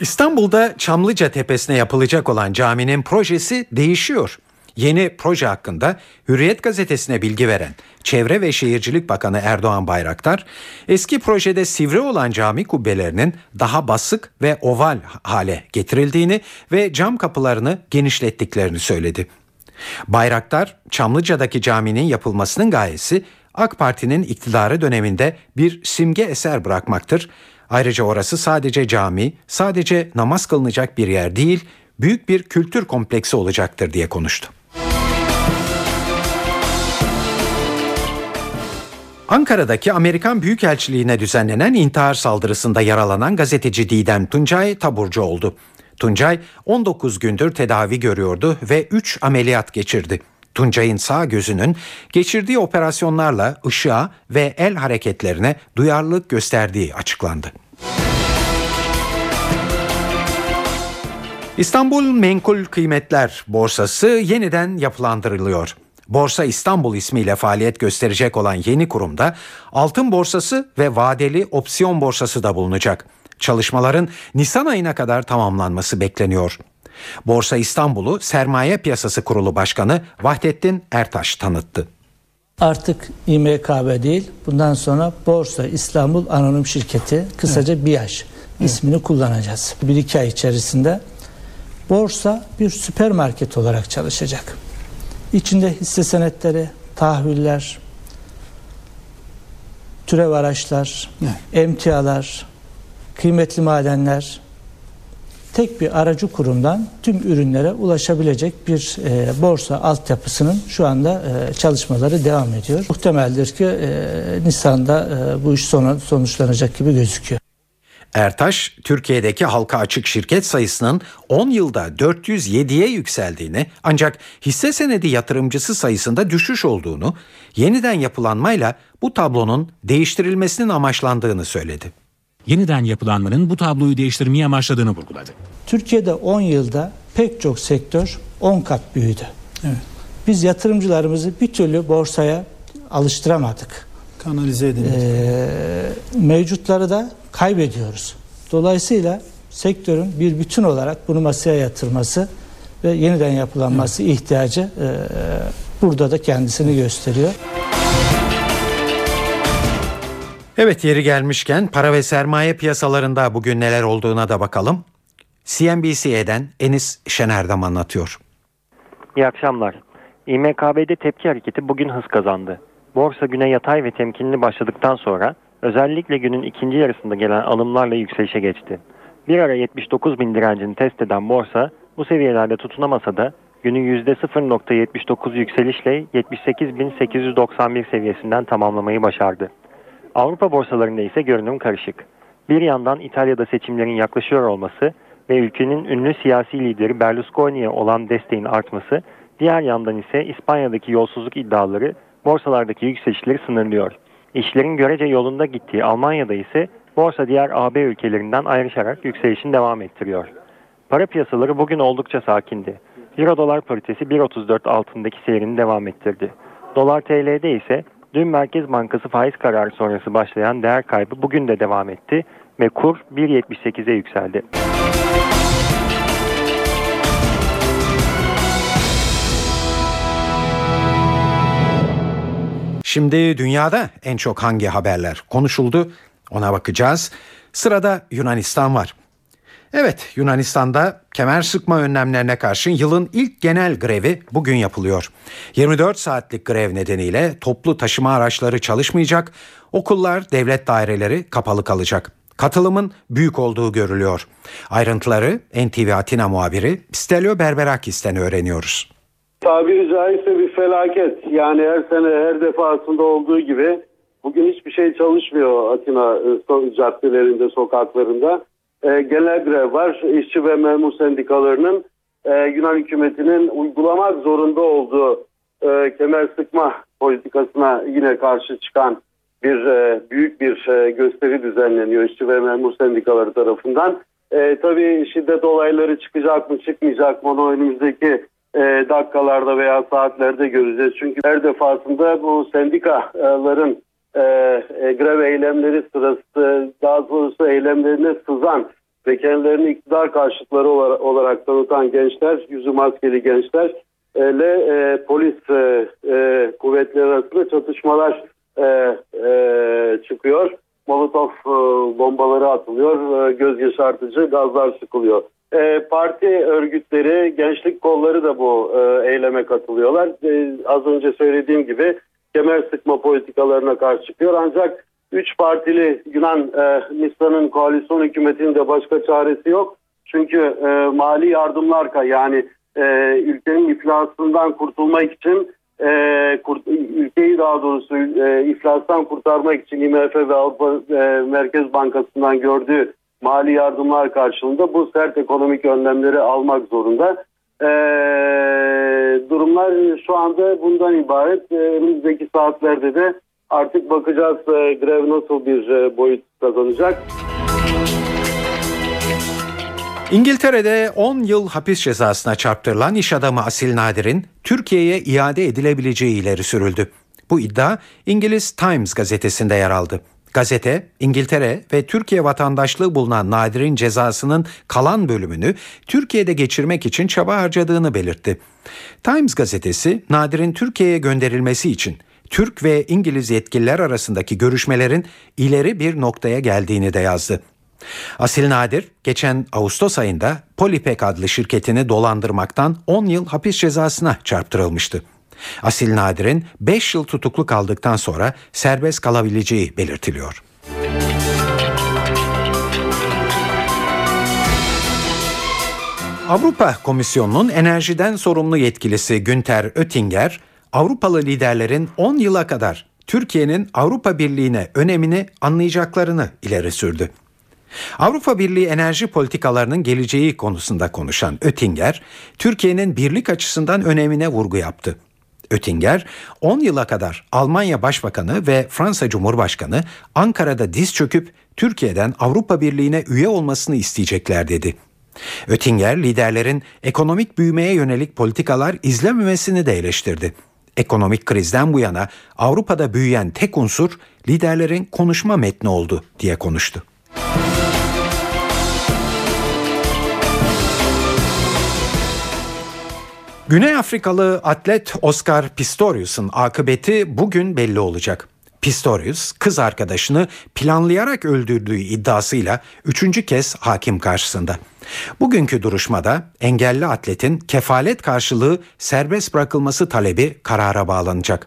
İstanbul'da Çamlıca Tepesi'ne yapılacak olan caminin projesi değişiyor. Yeni proje hakkında Hürriyet gazetesine bilgi veren Çevre ve Şehircilik Bakanı Erdoğan Bayraktar, eski projede sivri olan cami kubbelerinin daha basık ve oval hale getirildiğini ve cam kapılarını genişlettiklerini söyledi. Bayraktar, Çamlıca'daki caminin yapılmasının gayesi AK Parti'nin iktidarı döneminde bir simge eser bırakmaktır. Ayrıca orası sadece cami, sadece namaz kılınacak bir yer değil, büyük bir kültür kompleksi olacaktır diye konuştu. Ankara'daki Amerikan Büyükelçiliğine düzenlenen intihar saldırısında yaralanan gazeteci Didem Tuncay taburcu oldu. Tuncay 19 gündür tedavi görüyordu ve 3 ameliyat geçirdi. Tuncay'ın sağ gözünün geçirdiği operasyonlarla ışığa ve el hareketlerine duyarlılık gösterdiği açıklandı. İstanbul Menkul Kıymetler Borsası yeniden yapılandırılıyor. Borsa İstanbul ismiyle faaliyet gösterecek olan yeni kurumda altın borsası ve vadeli opsiyon borsası da bulunacak. Çalışmaların Nisan ayına kadar tamamlanması bekleniyor. Borsa İstanbul'u Sermaye Piyasası Kurulu Başkanı Vahdettin Ertaş tanıttı. Artık İMKB değil, bundan sonra Borsa İstanbul Anonim Şirketi, kısaca. BİAŞ ismini kullanacağız. Bir iki ay içerisinde borsa bir süpermarket olarak çalışacak. İçinde hisse senetleri, tahviller, türev araçlar, evet. emtialar, kıymetli madenler tek bir aracı kurumdan tüm ürünlere ulaşabilecek bir e, borsa altyapısının şu anda e, çalışmaları devam ediyor. Muhtemeldir ki e, Nisan'da e, bu iş sonu, sonuçlanacak gibi gözüküyor. Ertaş, Türkiye'deki halka açık şirket sayısının 10 yılda 407'ye yükseldiğini ancak hisse senedi yatırımcısı sayısında düşüş olduğunu, yeniden yapılanmayla bu tablonun değiştirilmesinin amaçlandığını söyledi. Yeniden yapılanmanın bu tabloyu değiştirmeye amaçladığını vurguladı. Türkiye'de 10 yılda pek çok sektör 10 kat büyüdü. Evet. Biz yatırımcılarımızı bir türlü borsaya alıştıramadık. Kanalize edemedik. Ee, mevcutları da kaybediyoruz. Dolayısıyla sektörün bir bütün olarak bunu masaya yatırması ve yeniden yapılanması evet. ihtiyacı e, burada da kendisini gösteriyor. Evet yeri gelmişken para ve sermaye piyasalarında bugün neler olduğuna da bakalım. CNBC'den Enis Şenerdam anlatıyor. İyi akşamlar. İMKB'de tepki hareketi bugün hız kazandı. Borsa güne yatay ve temkinli başladıktan sonra özellikle günün ikinci yarısında gelen alımlarla yükselişe geçti. Bir ara 79 bin direncini test eden borsa bu seviyelerde tutunamasa da günün %0.79 yükselişle 78.891 seviyesinden tamamlamayı başardı. Avrupa borsalarında ise görünüm karışık. Bir yandan İtalya'da seçimlerin yaklaşıyor olması ve ülkenin ünlü siyasi lideri Berlusconi'ye olan desteğin artması, diğer yandan ise İspanya'daki yolsuzluk iddiaları borsalardaki yükselişleri sınırlıyor. İşlerin görece yolunda gittiği Almanya'da ise borsa diğer AB ülkelerinden ayrışarak yükselişini devam ettiriyor. Para piyasaları bugün oldukça sakindi. Euro dolar paritesi 1.34 altındaki seyrini devam ettirdi. Dolar TL'de ise dün Merkez Bankası faiz kararı sonrası başlayan değer kaybı bugün de devam etti ve kur 1.78'e yükseldi. Şimdi dünyada en çok hangi haberler konuşuldu ona bakacağız. Sırada Yunanistan var. Evet Yunanistan'da kemer sıkma önlemlerine karşın yılın ilk genel grevi bugün yapılıyor. 24 saatlik grev nedeniyle toplu taşıma araçları çalışmayacak, okullar, devlet daireleri kapalı kalacak. Katılımın büyük olduğu görülüyor. Ayrıntıları NTV Atina muhabiri Stelio Berberakis'ten öğreniyoruz. Tabiri caizse bir felaket. Yani her sene her defasında olduğu gibi bugün hiçbir şey çalışmıyor Atina e, caddelerinde, sokaklarında. E, genel grev var. İşçi ve memur sendikalarının e, Yunan hükümetinin uygulamak zorunda olduğu e, kemer sıkma politikasına yine karşı çıkan bir e, büyük bir e, gösteri düzenleniyor işçi ve memur sendikaları tarafından. E, tabii şiddet olayları çıkacak mı çıkmayacak mı onu önümüzdeki e, dakikalarda veya saatlerde göreceğiz. Çünkü her defasında bu sendikaların e, e, grev eylemleri sırası daha doğrusu eylemlerine sızan ve kendilerini iktidar karşıtları olarak, tanıtan gençler, yüzü maskeli gençler ile e, polis e, e, kuvvetleri arasında çatışmalar e, e, çıkıyor. Molotov e, bombaları atılıyor, e, göz yaşartıcı gazlar sıkılıyor. E, parti örgütleri, gençlik kolları da bu e, eyleme katılıyorlar. E, az önce söylediğim gibi kemer sıkma politikalarına karşı çıkıyor. Ancak üç partili Yunan e, Nisan'ın koalisyon hükümetinin de başka çaresi yok. Çünkü mali yardımlar yani ülkenin iflasından kurtulmak için ülkeyi daha doğrusu e, iflastan kurtarmak için IMF ve Avrupa Merkez Bankası'ndan gördüğü mali yardımlar karşılığında bu sert ekonomik önlemleri almak zorunda. E, durumlar şu anda bundan ibaret. E, önümüzdeki saatlerde de artık bakacağız e, grev nasıl bir e, boyut kazanacak. İngiltere'de 10 yıl hapis cezasına çarptırılan iş adamı Asil Nadir'in Türkiye'ye iade edilebileceği ileri sürüldü. Bu iddia İngiliz Times gazetesinde yer aldı. Gazete, İngiltere ve Türkiye vatandaşlığı bulunan Nadir'in cezasının kalan bölümünü Türkiye'de geçirmek için çaba harcadığını belirtti. Times gazetesi, Nadir'in Türkiye'ye gönderilmesi için Türk ve İngiliz yetkililer arasındaki görüşmelerin ileri bir noktaya geldiğini de yazdı. Asil Nadir geçen Ağustos ayında Polipek adlı şirketini dolandırmaktan 10 yıl hapis cezasına çarptırılmıştı. Asil Nadir'in 5 yıl tutuklu kaldıktan sonra serbest kalabileceği belirtiliyor. Avrupa Komisyonu'nun enerjiden sorumlu yetkilisi Günter Oettinger, Avrupalı liderlerin 10 yıla kadar Türkiye'nin Avrupa Birliği'ne önemini anlayacaklarını ileri sürdü. Avrupa Birliği enerji politikalarının geleceği konusunda konuşan Oettinger, Türkiye'nin birlik açısından önemine vurgu yaptı. Oettinger, 10 yıla kadar Almanya Başbakanı ve Fransa Cumhurbaşkanı Ankara'da diz çöküp Türkiye'den Avrupa Birliği'ne üye olmasını isteyecekler dedi. Oettinger liderlerin ekonomik büyümeye yönelik politikalar izlememesini de eleştirdi. Ekonomik krizden bu yana Avrupa'da büyüyen tek unsur liderlerin konuşma metni oldu diye konuştu. Güney Afrikalı atlet Oscar Pistorius'un akıbeti bugün belli olacak. Pistorius kız arkadaşını planlayarak öldürdüğü iddiasıyla üçüncü kez hakim karşısında. Bugünkü duruşmada engelli atletin kefalet karşılığı serbest bırakılması talebi karara bağlanacak.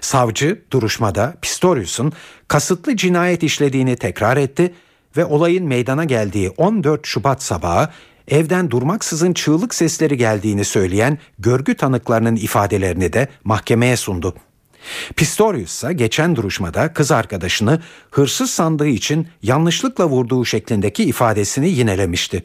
Savcı duruşmada Pistorius'un kasıtlı cinayet işlediğini tekrar etti ve olayın meydana geldiği 14 Şubat sabahı evden durmaksızın çığlık sesleri geldiğini söyleyen görgü tanıklarının ifadelerini de mahkemeye sundu. Pistorius ise geçen duruşmada kız arkadaşını hırsız sandığı için yanlışlıkla vurduğu şeklindeki ifadesini yinelemişti.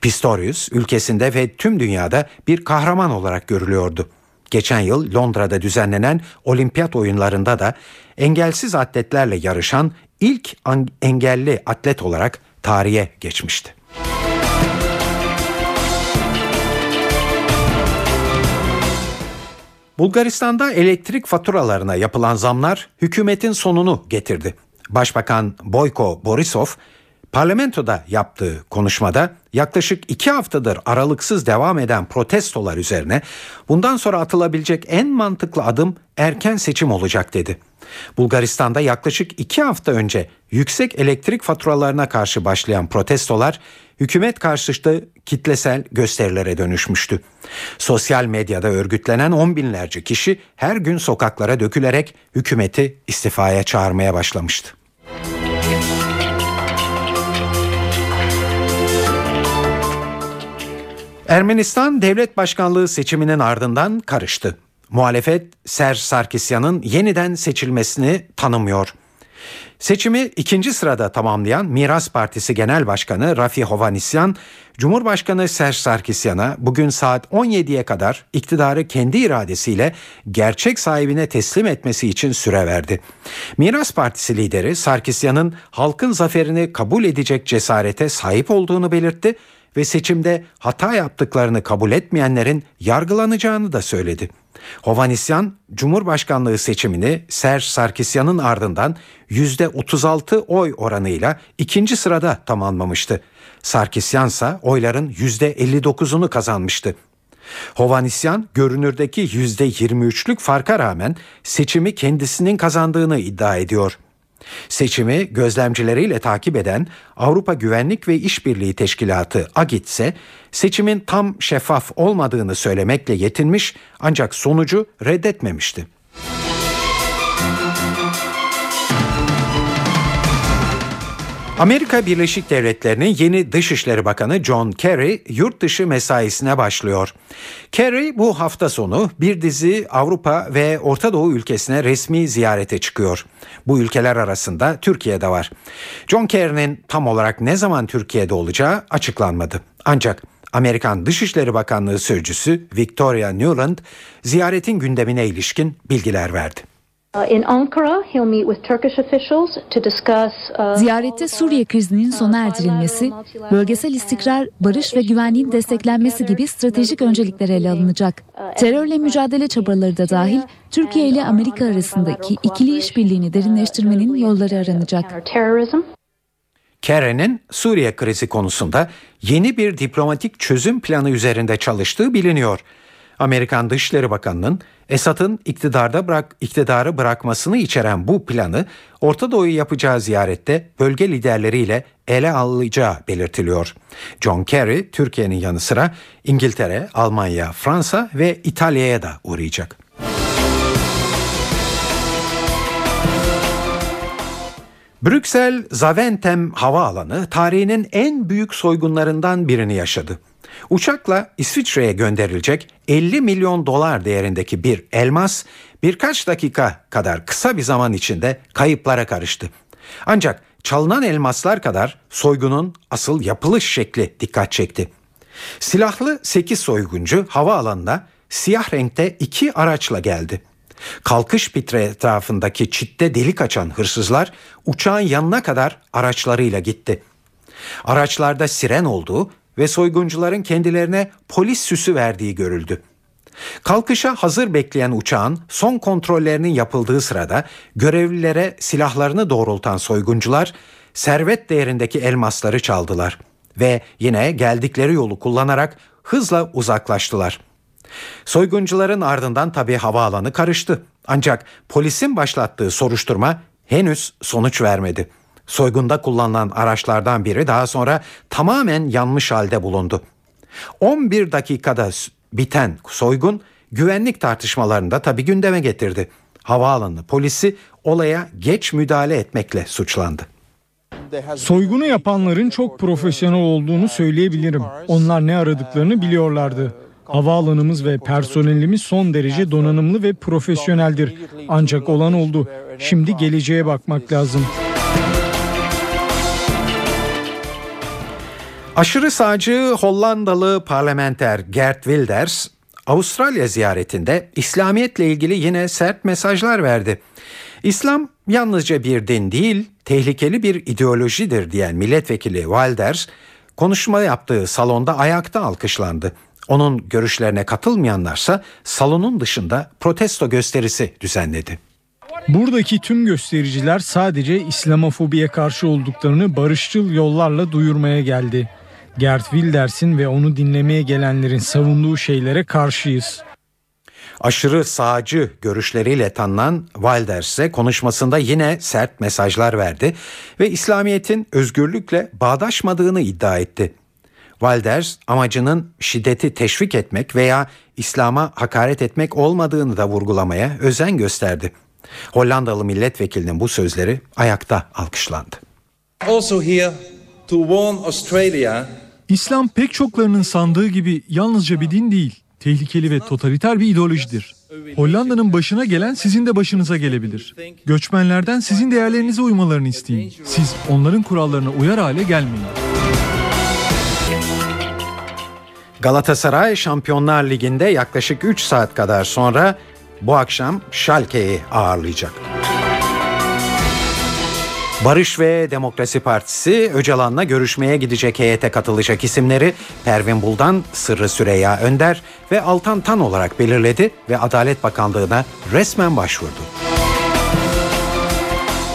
Pistorius ülkesinde ve tüm dünyada bir kahraman olarak görülüyordu. Geçen yıl Londra'da düzenlenen olimpiyat oyunlarında da engelsiz atletlerle yarışan ilk engelli atlet olarak tarihe geçmişti. Bulgaristan'da elektrik faturalarına yapılan zamlar hükümetin sonunu getirdi. Başbakan Boyko Borisov parlamentoda yaptığı konuşmada yaklaşık iki haftadır aralıksız devam eden protestolar üzerine bundan sonra atılabilecek en mantıklı adım erken seçim olacak dedi. Bulgaristan'da yaklaşık iki hafta önce yüksek elektrik faturalarına karşı başlayan protestolar hükümet karşıtı kitlesel gösterilere dönüşmüştü. Sosyal medyada örgütlenen on binlerce kişi her gün sokaklara dökülerek hükümeti istifaya çağırmaya başlamıştı. Ermenistan devlet başkanlığı seçiminin ardından karıştı. Muhalefet Serj Sarkisyan'ın yeniden seçilmesini tanımıyor. Seçimi ikinci sırada tamamlayan Miras Partisi Genel Başkanı Rafi Hovanisyan, Cumhurbaşkanı Serj Sarkisyan'a bugün saat 17'ye kadar iktidarı kendi iradesiyle gerçek sahibine teslim etmesi için süre verdi. Miras Partisi lideri Sarkisyan'ın halkın zaferini kabul edecek cesarete sahip olduğunu belirtti ve seçimde hata yaptıklarını kabul etmeyenlerin yargılanacağını da söyledi. Hovanisyan, Cumhurbaşkanlığı seçimini Serj Sarkisyan'ın ardından %36 oy oranıyla ikinci sırada tamamlamıştı. Sarkisyan ise oyların %59'unu kazanmıştı. Hovanisyan görünürdeki %23'lük farka rağmen seçimi kendisinin kazandığını iddia ediyor. Seçimi gözlemcileriyle takip eden Avrupa Güvenlik ve İşbirliği Teşkilatı AGİT ise seçimin tam şeffaf olmadığını söylemekle yetinmiş ancak sonucu reddetmemişti. Amerika Birleşik Devletleri'nin yeni Dışişleri Bakanı John Kerry yurt dışı mesaisine başlıyor. Kerry bu hafta sonu bir dizi Avrupa ve Orta Doğu ülkesine resmi ziyarete çıkıyor. Bu ülkeler arasında Türkiye de var. John Kerry'nin tam olarak ne zaman Türkiye'de olacağı açıklanmadı. Ancak Amerikan Dışişleri Bakanlığı Sözcüsü Victoria Newland ziyaretin gündemine ilişkin bilgiler verdi. Uh, uh, Ziyarette Suriye krizinin sona erdirilmesi, bölgesel istikrar, barış ve güvenliğin desteklenmesi gibi stratejik öncelikler ele alınacak. Terörle mücadele çabaları da dahil Türkiye ile Amerika arasındaki ikili işbirliğini derinleştirmenin yolları aranacak. Kerry'nin Suriye krizi konusunda yeni bir diplomatik çözüm planı üzerinde çalıştığı biliniyor. Amerikan Dışişleri Bakanı'nın Esad'ın iktidarda bırak iktidarı bırakmasını içeren bu planı Orta Doğu'yu yapacağı ziyarette bölge liderleriyle ele alınacağı belirtiliyor. John Kerry Türkiye'nin yanı sıra İngiltere, Almanya, Fransa ve İtalya'ya da uğrayacak. Brüksel Zaventem Havaalanı tarihinin en büyük soygunlarından birini yaşadı. Uçakla İsviçre'ye gönderilecek 50 milyon dolar değerindeki bir elmas birkaç dakika kadar kısa bir zaman içinde kayıplara karıştı. Ancak çalınan elmaslar kadar soygunun asıl yapılış şekli dikkat çekti. Silahlı 8 soyguncu havaalanına siyah renkte iki araçla geldi. Kalkış pitre etrafındaki çitte delik açan hırsızlar uçağın yanına kadar araçlarıyla gitti. Araçlarda siren olduğu ve soyguncuların kendilerine polis süsü verdiği görüldü. Kalkışa hazır bekleyen uçağın son kontrollerinin yapıldığı sırada görevlilere silahlarını doğrultan soyguncular servet değerindeki elmasları çaldılar ve yine geldikleri yolu kullanarak hızla uzaklaştılar. Soyguncuların ardından tabi havaalanı karıştı. Ancak polisin başlattığı soruşturma henüz sonuç vermedi. Soygunda kullanılan araçlardan biri daha sonra tamamen yanmış halde bulundu. 11 dakikada biten soygun güvenlik tartışmalarında tabi gündeme getirdi. Havaalanı polisi olaya geç müdahale etmekle suçlandı. Soygunu yapanların çok profesyonel olduğunu söyleyebilirim. Onlar ne aradıklarını biliyorlardı. Havaalanımız ve personelimiz son derece donanımlı ve profesyoneldir. Ancak olan oldu. Şimdi geleceğe bakmak lazım. Aşırı sağcı Hollandalı parlamenter Gert Wilders Avustralya ziyaretinde İslamiyetle ilgili yine sert mesajlar verdi. İslam yalnızca bir din değil, tehlikeli bir ideolojidir diyen milletvekili Wilders, konuşma yaptığı salonda ayakta alkışlandı. Onun görüşlerine katılmayanlarsa salonun dışında protesto gösterisi düzenledi. Buradaki tüm göstericiler sadece İslamofobiye karşı olduklarını barışçıl yollarla duyurmaya geldi. Gert Wilders'in ve onu dinlemeye gelenlerin savunduğu şeylere karşıyız. Aşırı sağcı görüşleriyle tanınan Wilders ise konuşmasında yine sert mesajlar verdi ve İslamiyet'in özgürlükle bağdaşmadığını iddia etti. Wilders amacının şiddeti teşvik etmek veya İslam'a hakaret etmek olmadığını da vurgulamaya özen gösterdi. Hollandalı milletvekilinin bu sözleri ayakta alkışlandı. Also here to warn Australia İslam pek çoklarının sandığı gibi yalnızca bir din değil, tehlikeli ve totaliter bir ideolojidir. Hollanda'nın başına gelen sizin de başınıza gelebilir. Göçmenlerden sizin değerlerinize uymalarını isteyin. Siz onların kurallarına uyar hale gelmeyin. Galatasaray Şampiyonlar Ligi'nde yaklaşık 3 saat kadar sonra bu akşam Schalke'yi ağırlayacak. Barış ve Demokrasi Partisi Öcalan'la görüşmeye gidecek heyete katılacak isimleri Pervin Buldan, Sırrı Süreyya Önder ve Altan Tan olarak belirledi ve Adalet Bakanlığı'na resmen başvurdu.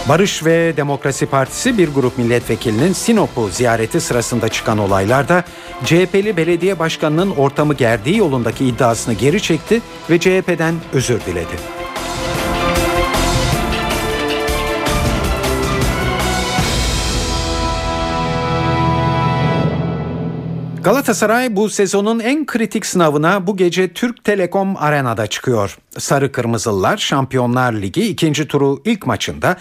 Barış ve Demokrasi Partisi bir grup milletvekilinin Sinop'u ziyareti sırasında çıkan olaylarda CHP'li belediye başkanının ortamı gerdiği yolundaki iddiasını geri çekti ve CHP'den özür diledi. Galatasaray bu sezonun en kritik sınavına bu gece Türk Telekom Arena'da çıkıyor. Sarı Kırmızılılar Şampiyonlar Ligi ikinci turu ilk maçında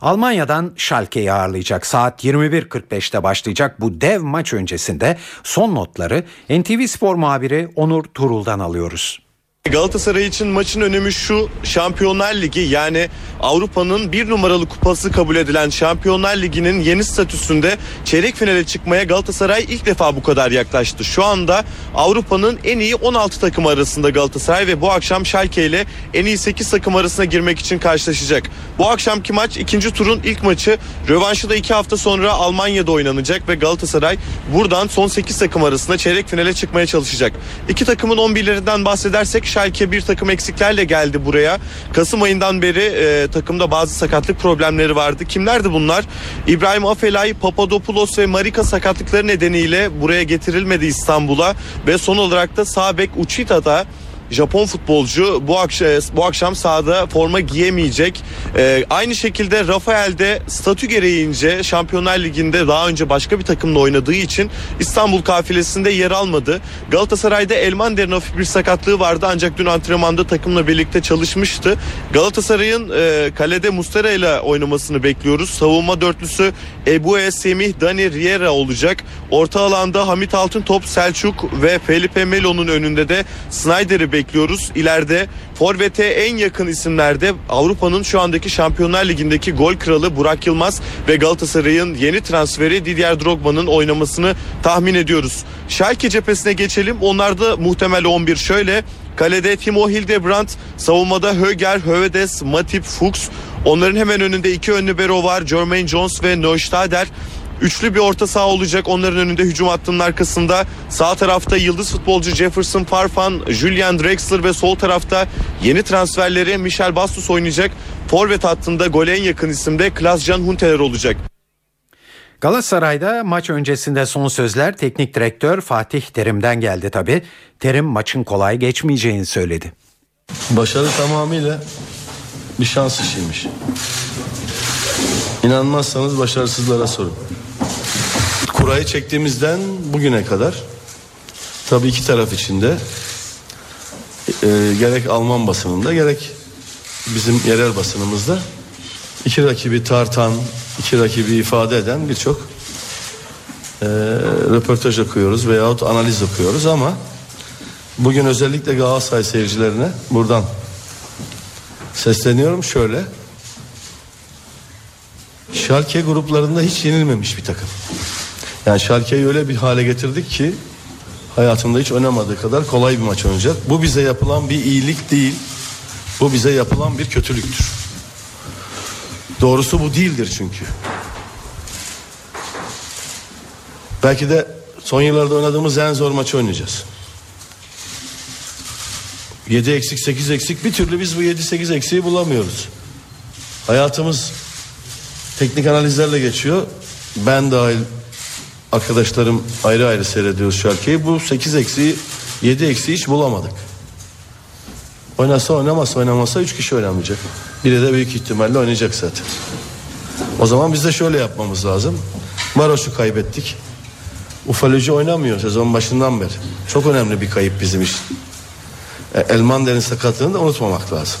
Almanya'dan Schalke'yi ağırlayacak. Saat 21.45'te başlayacak bu dev maç öncesinde son notları NTV Spor muhabiri Onur Turul'dan alıyoruz. Galatasaray için maçın önemi şu Şampiyonlar Ligi yani Avrupa'nın bir numaralı kupası kabul edilen Şampiyonlar Ligi'nin yeni statüsünde çeyrek finale çıkmaya Galatasaray ilk defa bu kadar yaklaştı. Şu anda Avrupa'nın en iyi 16 takım arasında Galatasaray ve bu akşam Schalke ile en iyi 8 takım arasına girmek için karşılaşacak. Bu akşamki maç ikinci turun ilk maçı. Rövanşı da 2 hafta sonra Almanya'da oynanacak ve Galatasaray buradan son 8 takım arasında çeyrek finale çıkmaya çalışacak. İki takımın 11'lerinden bahsedersek Schalke bir takım eksiklerle geldi buraya. Kasım ayından beri e, takımda bazı sakatlık problemleri vardı. Kimlerdi bunlar? İbrahim Afelay, Papadopoulos ve Marika sakatlıkları nedeniyle buraya getirilmedi İstanbul'a ve son olarak da sağ bek Uchita'da Japon futbolcu bu akşam bu akşam sahada forma giyemeyecek. Ee, aynı şekilde Rafael de statü gereğince Şampiyonlar Ligi'nde daha önce başka bir takımla oynadığı için İstanbul kafilesinde yer almadı. Galatasaray'da Elmander'in hafif bir sakatlığı vardı ancak dün antrenmanda takımla birlikte çalışmıştı. Galatasaray'ın e, kalede Mustera ile oynamasını bekliyoruz. Savunma dörtlüsü Ebu Semih, Dani Riera olacak. Orta alanda Hamit Altıntop, Selçuk ve Felipe Melo'nun önünde de Snyder'i bekliyoruz. İleride Forvet'e en yakın isimlerde Avrupa'nın şu andaki Şampiyonlar Ligi'ndeki gol kralı Burak Yılmaz ve Galatasaray'ın yeni transferi Didier Drogba'nın oynamasını tahmin ediyoruz. Schalke cephesine geçelim. Onlarda muhtemel 11 şöyle. Kalede Timo Hildebrand, savunmada Höger, Hövedes, Matip, Fuchs. Onların hemen önünde iki önlü bero var. Jermaine Jones ve Neustader. Üçlü bir orta saha olacak onların önünde hücum hattının arkasında. Sağ tarafta yıldız futbolcu Jefferson Farfan, Julian Drexler ve sol tarafta yeni transferleri Michel Bastos oynayacak. Forvet hattında gole en yakın isimde Klaas-Jan Huntelaar olacak. Galatasaray'da maç öncesinde son sözler teknik direktör Fatih Terim'den geldi tabi. Terim maçın kolay geçmeyeceğini söyledi. Başarı tamamıyla bir şans işiymiş. İnanmazsanız başarısızlara sorun. Kurayı çektiğimizden bugüne kadar tabii iki taraf içinde e, gerek Alman basınında gerek bizim yerel basınımızda iki rakibi tartan, iki rakibi ifade eden birçok e, röportaj okuyoruz veyahut analiz okuyoruz ama bugün özellikle Galatasaray seyircilerine buradan sesleniyorum şöyle. Schalke gruplarında hiç yenilmemiş bir takım. Yani Schalke'yi öyle bir hale getirdik ki hayatında hiç oynamadığı kadar kolay bir maç oynayacak. Bu bize yapılan bir iyilik değil. Bu bize yapılan bir kötülüktür. Doğrusu bu değildir çünkü. Belki de son yıllarda oynadığımız en zor maçı oynayacağız. 7 eksik 8 eksik bir türlü biz bu 7-8 eksiği bulamıyoruz. Hayatımız teknik analizlerle geçiyor. Ben dahil arkadaşlarım ayrı ayrı seyrediyoruz şarkıyı. Bu 8 eksiği 7 eksiği hiç bulamadık. Oynasa oynamasa oynamasa 3 kişi oynamayacak. Biri de büyük ihtimalle oynayacak zaten. O zaman biz de şöyle yapmamız lazım. Varoş'u kaybettik. Ufaloji oynamıyor sezon başından beri. Çok önemli bir kayıp bizim için. E, Elmander'in sakatlığını da unutmamak lazım.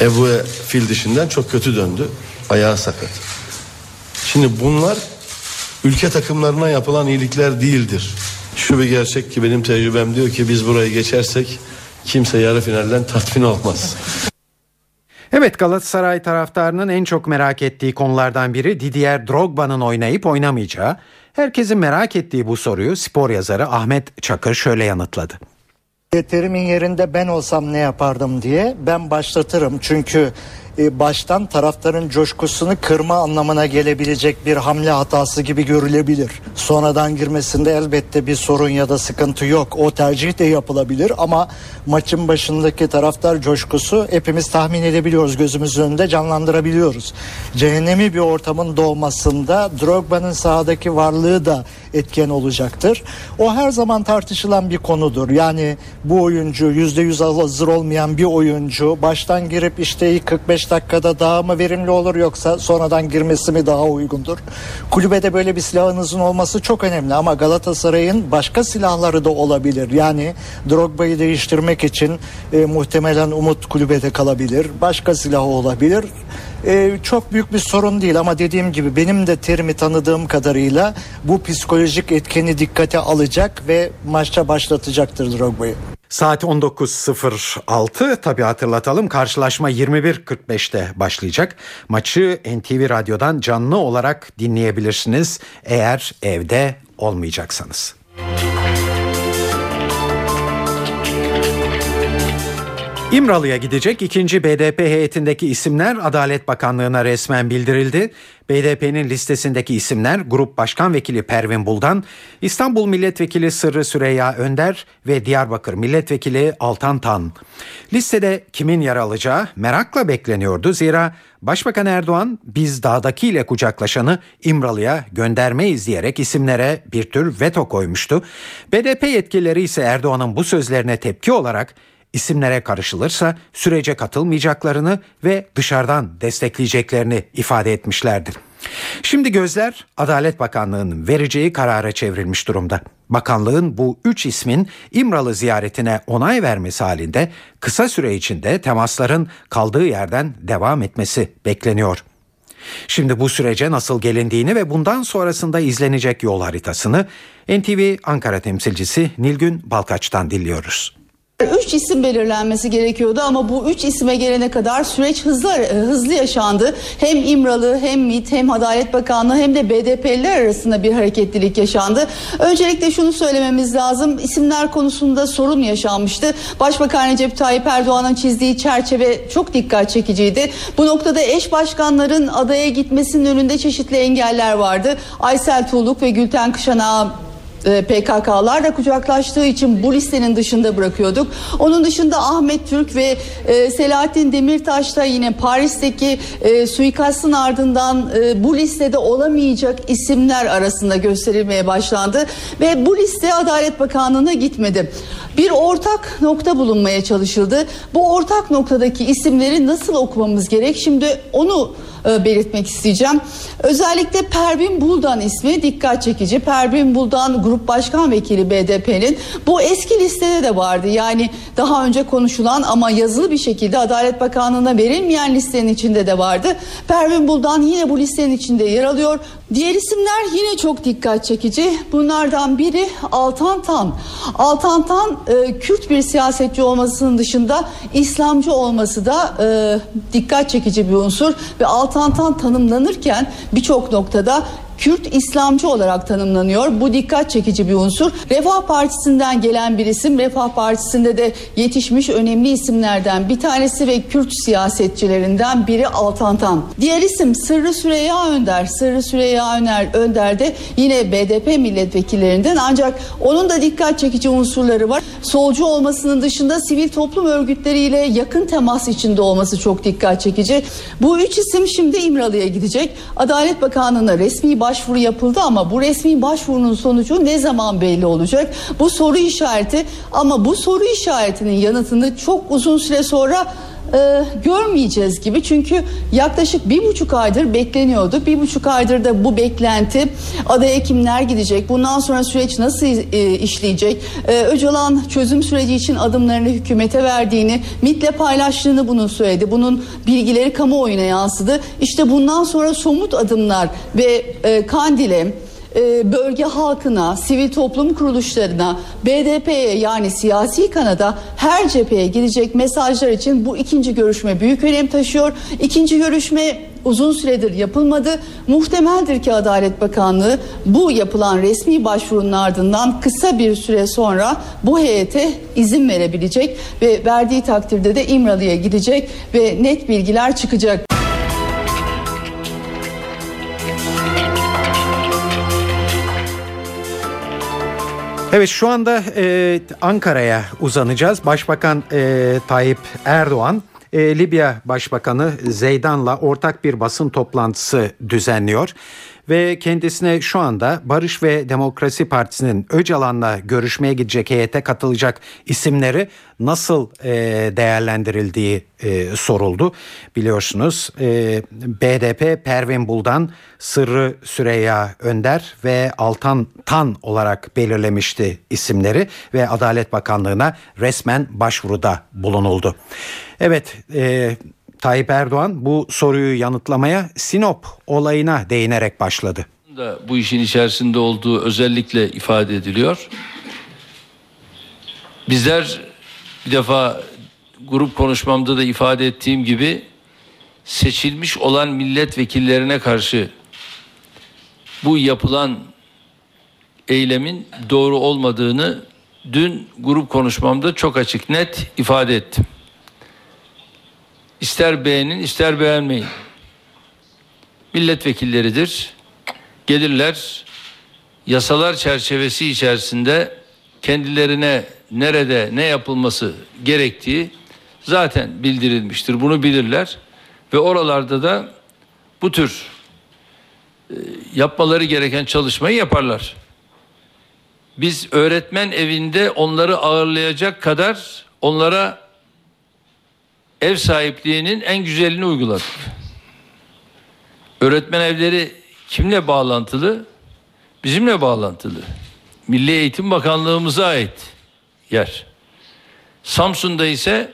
Ebu fil dişinden çok kötü döndü. Ayağı sakat. Şimdi bunlar ülke takımlarına yapılan iyilikler değildir. Şu bir gerçek ki benim tecrübem diyor ki biz burayı geçersek kimse yarı finalden tatmin olmaz. Evet Galatasaray taraftarının en çok merak ettiği konulardan biri Didier Drogba'nın oynayıp oynamayacağı. Herkesin merak ettiği bu soruyu spor yazarı Ahmet Çakır şöyle yanıtladı. Terimin yerinde ben olsam ne yapardım diye ben başlatırım. Çünkü e, baştan taraftarın coşkusunu kırma anlamına gelebilecek bir hamle hatası gibi görülebilir. Sonradan girmesinde elbette bir sorun ya da sıkıntı yok. O tercih de yapılabilir ama maçın başındaki taraftar coşkusu hepimiz tahmin edebiliyoruz. Gözümüzün önünde canlandırabiliyoruz. Cehennemi bir ortamın doğmasında Drogba'nın sahadaki varlığı da etken olacaktır. O her zaman tartışılan bir konudur. Yani bu oyuncu %100 hazır olmayan bir oyuncu baştan girip işte 45 dakikada daha mı verimli olur yoksa sonradan girmesi mi daha uygundur? Kulübede böyle bir silahınızın olması çok önemli ama Galatasaray'ın başka silahları da olabilir. Yani Drogba'yı değiştirmek için e, muhtemelen Umut kulübede kalabilir. Başka silahı olabilir. E, çok büyük bir sorun değil ama dediğim gibi benim de terimi tanıdığım kadarıyla bu psikolojik etkeni dikkate alacak ve maçta başlatacaktır Drogba'yı. Saat 19.06 tabi hatırlatalım karşılaşma 21.45'te başlayacak. Maçı NTV Radyo'dan canlı olarak dinleyebilirsiniz eğer evde olmayacaksanız. İmralı'ya gidecek ikinci BDP heyetindeki isimler Adalet Bakanlığı'na resmen bildirildi. BDP'nin listesindeki isimler Grup Başkan Vekili Pervin Buldan, İstanbul Milletvekili Sırrı Süreyya Önder ve Diyarbakır Milletvekili Altan Tan. Listede kimin yer alacağı merakla bekleniyordu. Zira Başbakan Erdoğan biz dağdakiyle kucaklaşanı İmralı'ya göndermeyiz diyerek isimlere bir tür veto koymuştu. BDP yetkilileri ise Erdoğan'ın bu sözlerine tepki olarak isimlere karışılırsa sürece katılmayacaklarını ve dışarıdan destekleyeceklerini ifade etmişlerdir. Şimdi gözler Adalet Bakanlığı'nın vereceği karara çevrilmiş durumda. Bakanlığın bu üç ismin İmralı ziyaretine onay vermesi halinde kısa süre içinde temasların kaldığı yerden devam etmesi bekleniyor. Şimdi bu sürece nasıl gelindiğini ve bundan sonrasında izlenecek yol haritasını NTV Ankara temsilcisi Nilgün Balkaç'tan dinliyoruz. Üç isim belirlenmesi gerekiyordu ama bu üç isime gelene kadar süreç hızlı hızlı yaşandı. Hem İmralı hem MİT hem Adalet Bakanlığı hem de BDP'liler arasında bir hareketlilik yaşandı. Öncelikle şunu söylememiz lazım. İsimler konusunda sorun yaşanmıştı. Başbakan Recep Tayyip Erdoğan'ın çizdiği çerçeve çok dikkat çekiciydi. Bu noktada eş başkanların adaya gitmesinin önünde çeşitli engeller vardı. Aysel Tuğluk ve Gülten Kışanak'a PKK'larla kucaklaştığı için bu listenin dışında bırakıyorduk. Onun dışında Ahmet Türk ve e, Selahattin Demirtaş da yine Paris'teki e, suikastın ardından e, bu listede olamayacak isimler arasında gösterilmeye başlandı ve bu liste Adalet Bakanlığı'na gitmedi. Bir ortak nokta bulunmaya çalışıldı. Bu ortak noktadaki isimleri nasıl okumamız gerek? Şimdi onu e, belirtmek isteyeceğim. Özellikle Pervin Buldan ismi dikkat çekici. Pervin Buldan Grup Başkan Vekili BDP'nin bu eski listede de vardı. Yani daha önce konuşulan ama yazılı bir şekilde Adalet Bakanlığı'na verilmeyen listenin içinde de vardı. Pervin Buldan yine bu listenin içinde yer alıyor. Diğer isimler yine çok dikkat çekici. Bunlardan biri Altan Tan. Altan Tan e, Kürt bir siyasetçi olmasının dışında İslamcı olması da e, dikkat çekici bir unsur ve Altan Tan tanımlanırken birçok noktada Kürt İslamcı olarak tanımlanıyor. Bu dikkat çekici bir unsur. Refah Partisi'nden gelen bir isim. Refah Partisi'nde de yetişmiş önemli isimlerden bir tanesi ve Kürt siyasetçilerinden biri Altantan. Diğer isim Sırrı Süreyya Önder. Sırrı Süreyya Öner, Önder de yine BDP milletvekillerinden ancak onun da dikkat çekici unsurları var. Solcu olmasının dışında sivil toplum örgütleriyle yakın temas içinde olması çok dikkat çekici. Bu üç isim şimdi İmralı'ya gidecek. Adalet Bakanlığı'na resmi başvuru yapıldı ama bu resmi başvurunun sonucu ne zaman belli olacak? Bu soru işareti ama bu soru işaretinin yanıtını çok uzun süre sonra e, görmeyeceğiz gibi çünkü yaklaşık bir buçuk aydır bekleniyordu. Bir buçuk aydır da bu beklenti adaya kimler gidecek bundan sonra süreç nasıl e, işleyecek e, Öcalan çözüm süreci için adımlarını hükümete verdiğini MIT'le paylaştığını bunu söyledi. Bunun bilgileri kamuoyuna yansıdı. İşte bundan sonra somut adımlar ve e, Kandil'e e, bölge halkına, sivil toplum kuruluşlarına, BDP'ye yani siyasi kanada her cepheye gidecek mesajlar için bu ikinci görüşme büyük önem taşıyor. İkinci görüşme uzun süredir yapılmadı. Muhtemeldir ki Adalet Bakanlığı bu yapılan resmi başvurunun ardından kısa bir süre sonra bu heyete izin verebilecek ve verdiği takdirde de İmralı'ya gidecek ve net bilgiler çıkacak. Evet şu anda e, Ankara'ya uzanacağız. Başbakan e, Tayyip Erdoğan e, Libya Başbakanı Zeydan'la ortak bir basın toplantısı düzenliyor ve kendisine şu anda Barış ve Demokrasi Partisi'nin Öcalan'la görüşmeye gidecek heyete katılacak isimleri nasıl e, değerlendirildiği e, soruldu. Biliyorsunuz e, BDP Pervin Buldan, Sırrı Süreyya Önder ve Altan Tan olarak belirlemişti isimleri ve Adalet Bakanlığı'na resmen başvuruda bulunuldu. Evet, e, Tayyip Erdoğan bu soruyu yanıtlamaya Sinop olayına değinerek başladı. Bu işin içerisinde olduğu özellikle ifade ediliyor. Bizler bir defa grup konuşmamda da ifade ettiğim gibi seçilmiş olan milletvekillerine karşı bu yapılan eylemin doğru olmadığını dün grup konuşmamda çok açık net ifade ettim. İster beğenin ister beğenmeyin. Milletvekilleridir. Gelirler yasalar çerçevesi içerisinde kendilerine nerede ne yapılması gerektiği zaten bildirilmiştir. Bunu bilirler ve oralarda da bu tür e, yapmaları gereken çalışmayı yaparlar. Biz öğretmen evinde onları ağırlayacak kadar onlara ev sahipliğinin en güzelini uyguladık. Öğretmen evleri kimle bağlantılı? Bizimle bağlantılı. Milli Eğitim Bakanlığımıza ait yer. Samsun'da ise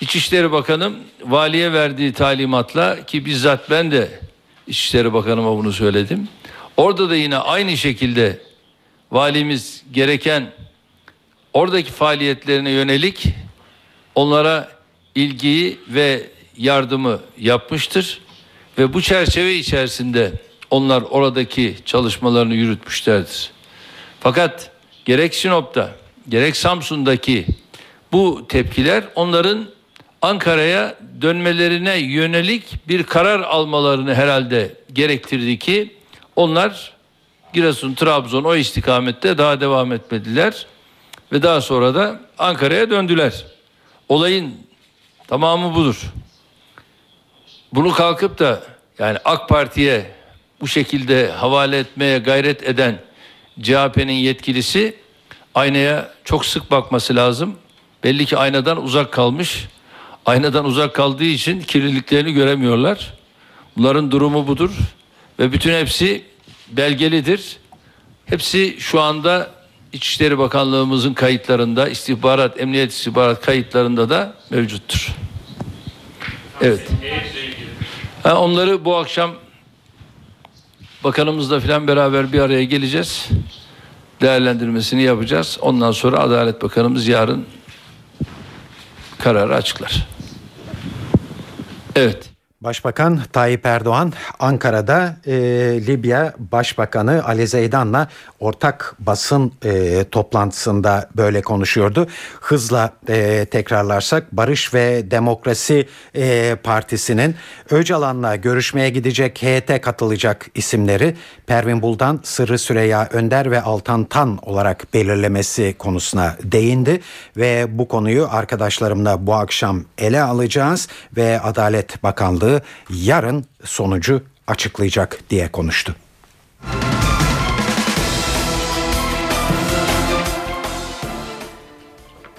İçişleri Bakanım valiye verdiği talimatla ki bizzat ben de İçişleri Bakanıma bunu söyledim. Orada da yine aynı şekilde valimiz gereken oradaki faaliyetlerine yönelik onlara ilgiyi ve yardımı yapmıştır ve bu çerçeve içerisinde onlar oradaki çalışmalarını yürütmüşlerdir. Fakat gerek Sinop'ta gerek Samsun'daki bu tepkiler onların Ankara'ya dönmelerine yönelik bir karar almalarını herhalde gerektirdi ki onlar Giresun, Trabzon o istikamette daha devam etmediler. Ve daha sonra da Ankara'ya döndüler. Olayın tamamı budur. Bunu kalkıp da yani AK Parti'ye bu şekilde havale etmeye gayret eden CHP'nin yetkilisi aynaya çok sık bakması lazım. Belli ki aynadan uzak kalmış. Aynadan uzak kaldığı için kirliliklerini göremiyorlar. Bunların durumu budur ve bütün hepsi belgelidir. Hepsi şu anda İçişleri Bakanlığımızın kayıtlarında, istihbarat, emniyet istihbarat kayıtlarında da mevcuttur. Evet. Ha, onları bu akşam bakanımızla filan beraber bir araya geleceğiz. Değerlendirmesini yapacağız. Ondan sonra Adalet Bakanımız yarın kararı açıklar. Evet. Başbakan Tayyip Erdoğan Ankara'da e, Libya Başbakanı Ali Zeydan'la ortak basın e, toplantısında böyle konuşuyordu. Hızla e, tekrarlarsak Barış ve Demokrasi e, Partisi'nin Öcalan'la görüşmeye gidecek heyete katılacak isimleri Pervin Buldan, Sırrı Süreyya Önder ve Altan Tan olarak belirlemesi konusuna değindi ve bu konuyu arkadaşlarımla bu akşam ele alacağız ve Adalet Bakanlığı yarın sonucu açıklayacak diye konuştu.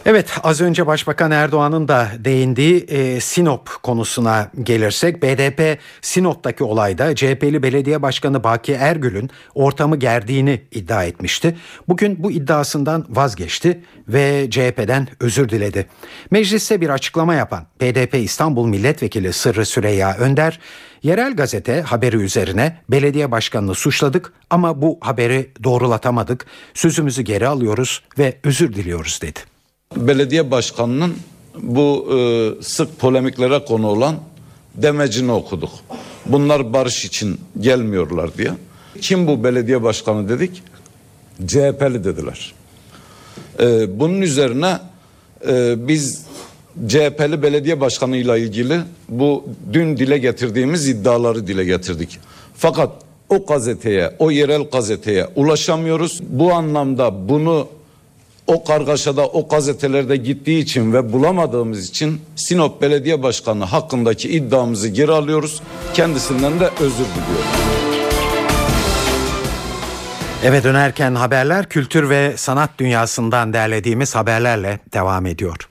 Evet az önce Başbakan Erdoğan'ın da değindiği e, Sinop konusuna gelirsek BDP Sinop'taki olayda CHP'li belediye başkanı Baki Ergül'ün ortamı gerdiğini iddia etmişti. Bugün bu iddiasından vazgeçti ve CHP'den özür diledi. Mecliste bir açıklama yapan BDP İstanbul Milletvekili Sırrı Süreyya Önder Yerel gazete haberi üzerine belediye başkanını suçladık ama bu haberi doğrulatamadık. Sözümüzü geri alıyoruz ve özür diliyoruz dedi belediye başkanının bu e, sık polemiklere konu olan demecini okuduk. Bunlar barış için gelmiyorlar diye. Kim bu belediye başkanı dedik? CHP'li dediler. E, bunun üzerine e, biz CHP'li belediye başkanıyla ilgili bu dün dile getirdiğimiz iddiaları dile getirdik. Fakat o gazeteye, o yerel gazeteye ulaşamıyoruz. Bu anlamda bunu o kargaşada o gazetelerde gittiği için ve bulamadığımız için Sinop Belediye Başkanı hakkındaki iddiamızı geri alıyoruz. Kendisinden de özür diliyorum. Eve dönerken haberler kültür ve sanat dünyasından derlediğimiz haberlerle devam ediyor.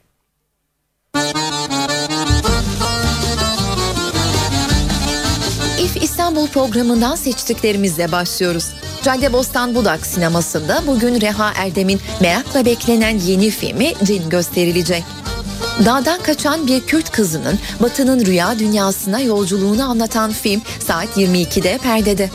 İF İstanbul programından seçtiklerimizle başlıyoruz. Caddebostan Budak sinemasında bugün Reha Erdem'in merakla beklenen yeni filmi Cin gösterilecek. Dağdan kaçan bir Kürt kızının Batı'nın rüya dünyasına yolculuğunu anlatan film saat 22'de perdede.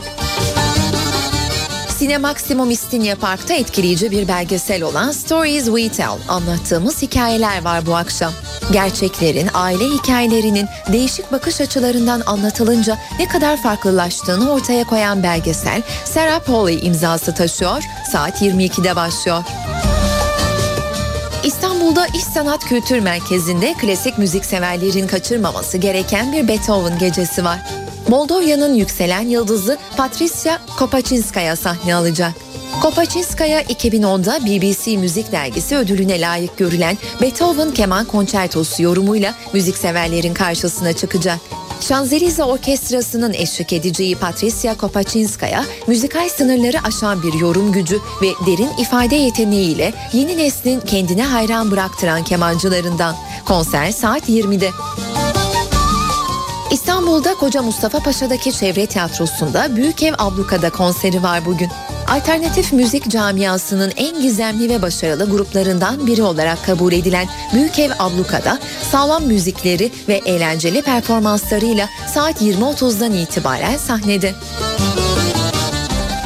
Sine Maximum İstinye Park'ta etkileyici bir belgesel olan Stories We Tell anlattığımız hikayeler var bu akşam. Gerçeklerin, aile hikayelerinin değişik bakış açılarından anlatılınca ne kadar farklılaştığını ortaya koyan belgesel Sarah Polley imzası taşıyor, saat 22'de başlıyor. İstanbul'da İş Sanat Kültür Merkezi'nde klasik müzik severlerin kaçırmaması gereken bir Beethoven gecesi var. Moldova'nın yükselen yıldızı Patricia Kopaczynskaya sahne alacak. Kopaczynskaya 2010'da BBC Müzik Dergisi ödülüne layık görülen Beethoven Keman Konçertosu yorumuyla müzikseverlerin karşısına çıkacak. Şanzelize Orkestrası'nın eşlik edeceği Patricia Kopaczynskaya, müzikal sınırları aşan bir yorum gücü ve derin ifade yeteneğiyle yeni neslin kendine hayran bıraktıran kemancılarından. Konser saat 20'de. İstanbul'da Koca Mustafa Paşa'daki Çevre Tiyatrosu'nda Büyük Ev Abluka'da konseri var bugün. Alternatif müzik camiasının en gizemli ve başarılı gruplarından biri olarak kabul edilen Büyük Ev Abluka'da sağlam müzikleri ve eğlenceli performanslarıyla saat 20.30'dan itibaren sahnede.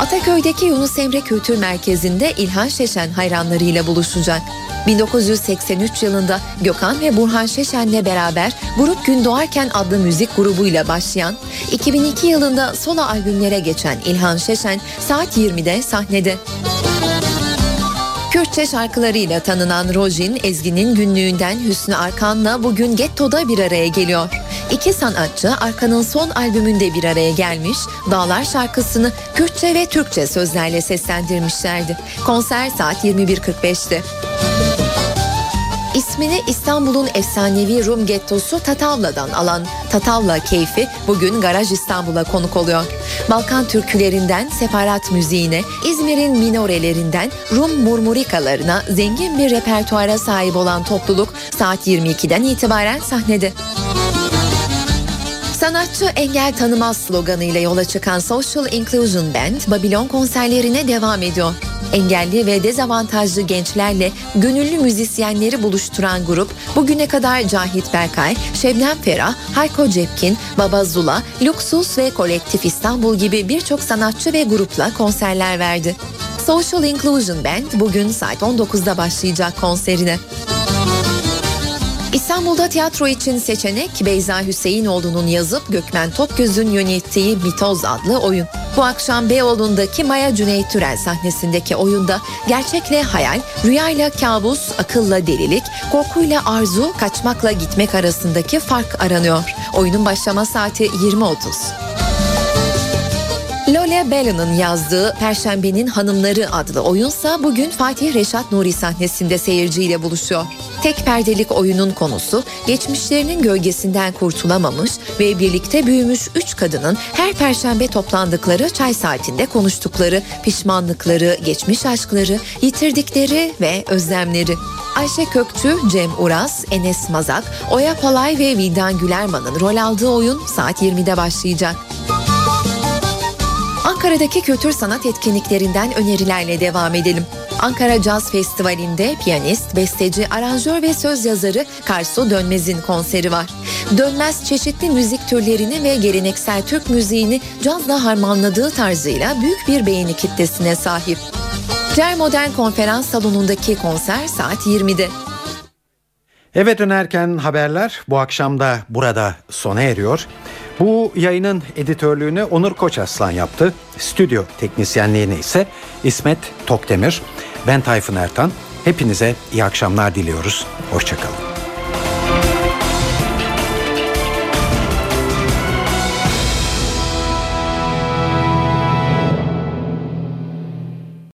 Ataköy'deki Yunus Emre Kültür Merkezi'nde İlhan Şeşen hayranlarıyla buluşacak. 1983 yılında Gökhan ve Burhan Şeşen'le beraber Grup Gün Doğarken adlı müzik grubuyla başlayan, 2002 yılında solo albümlere geçen İlhan Şeşen saat 20'de sahnede. Kürtçe şarkılarıyla tanınan Rojin, Ezgi'nin günlüğünden Hüsnü Arkan'la bugün Getto'da bir araya geliyor. İki sanatçı Arka'nın son albümünde bir araya gelmiş, Dağlar şarkısını Kürtçe ve Türkçe sözlerle seslendirmişlerdi. Konser saat 21.45'te. İsmini İstanbul'un efsanevi Rum gettosu Tatavla'dan alan Tatavla Keyfi bugün Garaj İstanbul'a konuk oluyor. Balkan türkülerinden separat müziğine, İzmir'in minorelerinden Rum murmurikalarına zengin bir repertuara sahip olan topluluk saat 22'den itibaren sahnede. Sanatçı engel tanımaz sloganıyla yola çıkan Social Inclusion Band Babilon konserlerine devam ediyor. Engelli ve dezavantajlı gençlerle gönüllü müzisyenleri buluşturan grup bugüne kadar Cahit Berkay, Şebnem Ferah, Hayko Cepkin, Baba Zula, Luxus ve Kolektif İstanbul gibi birçok sanatçı ve grupla konserler verdi. Social Inclusion Band bugün saat 19'da başlayacak konserine. İstanbul'da tiyatro için seçenek Beyza Hüseyinoğlu'nun yazıp Gökmen Topgöz'ün yönettiği Mitoz adlı oyun. Bu akşam Beyoğlu'ndaki Maya Cüneyt Türel sahnesindeki oyunda gerçekle hayal, rüyayla kabus, akılla delilik, korkuyla arzu, kaçmakla gitmek arasındaki fark aranıyor. Oyunun başlama saati 20.30. Lole Bella'nın yazdığı Perşembenin Hanımları adlı oyunsa bugün Fatih Reşat Nuri sahnesinde seyirciyle buluşuyor. Tek perdelik oyunun konusu geçmişlerinin gölgesinden kurtulamamış ve birlikte büyümüş üç kadının her perşembe toplandıkları çay saatinde konuştukları pişmanlıkları, geçmiş aşkları, yitirdikleri ve özlemleri. Ayşe Kökçü, Cem Uras, Enes Mazak, Oya Palay ve Vildan Gülerman'ın rol aldığı oyun saat 20'de başlayacak. Ankara'daki kültür sanat etkinliklerinden önerilerle devam edelim. Ankara Caz Festivali'nde piyanist, besteci, aranjör ve söz yazarı Karsu Dönmez'in konseri var. Dönmez çeşitli müzik türlerini ve geleneksel Türk müziğini cazla harmanladığı tarzıyla büyük bir beğeni kitlesine sahip. Cer Modern Konferans Salonu'ndaki konser saat 20'de. Eve dönerken haberler bu akşam da burada sona eriyor. Bu yayının editörlüğünü Onur Koçaslan yaptı. Stüdyo teknisyenliğini ise İsmet Tokdemir. Ben Tayfun Ertan. Hepinize iyi akşamlar diliyoruz. Hoşçakalın.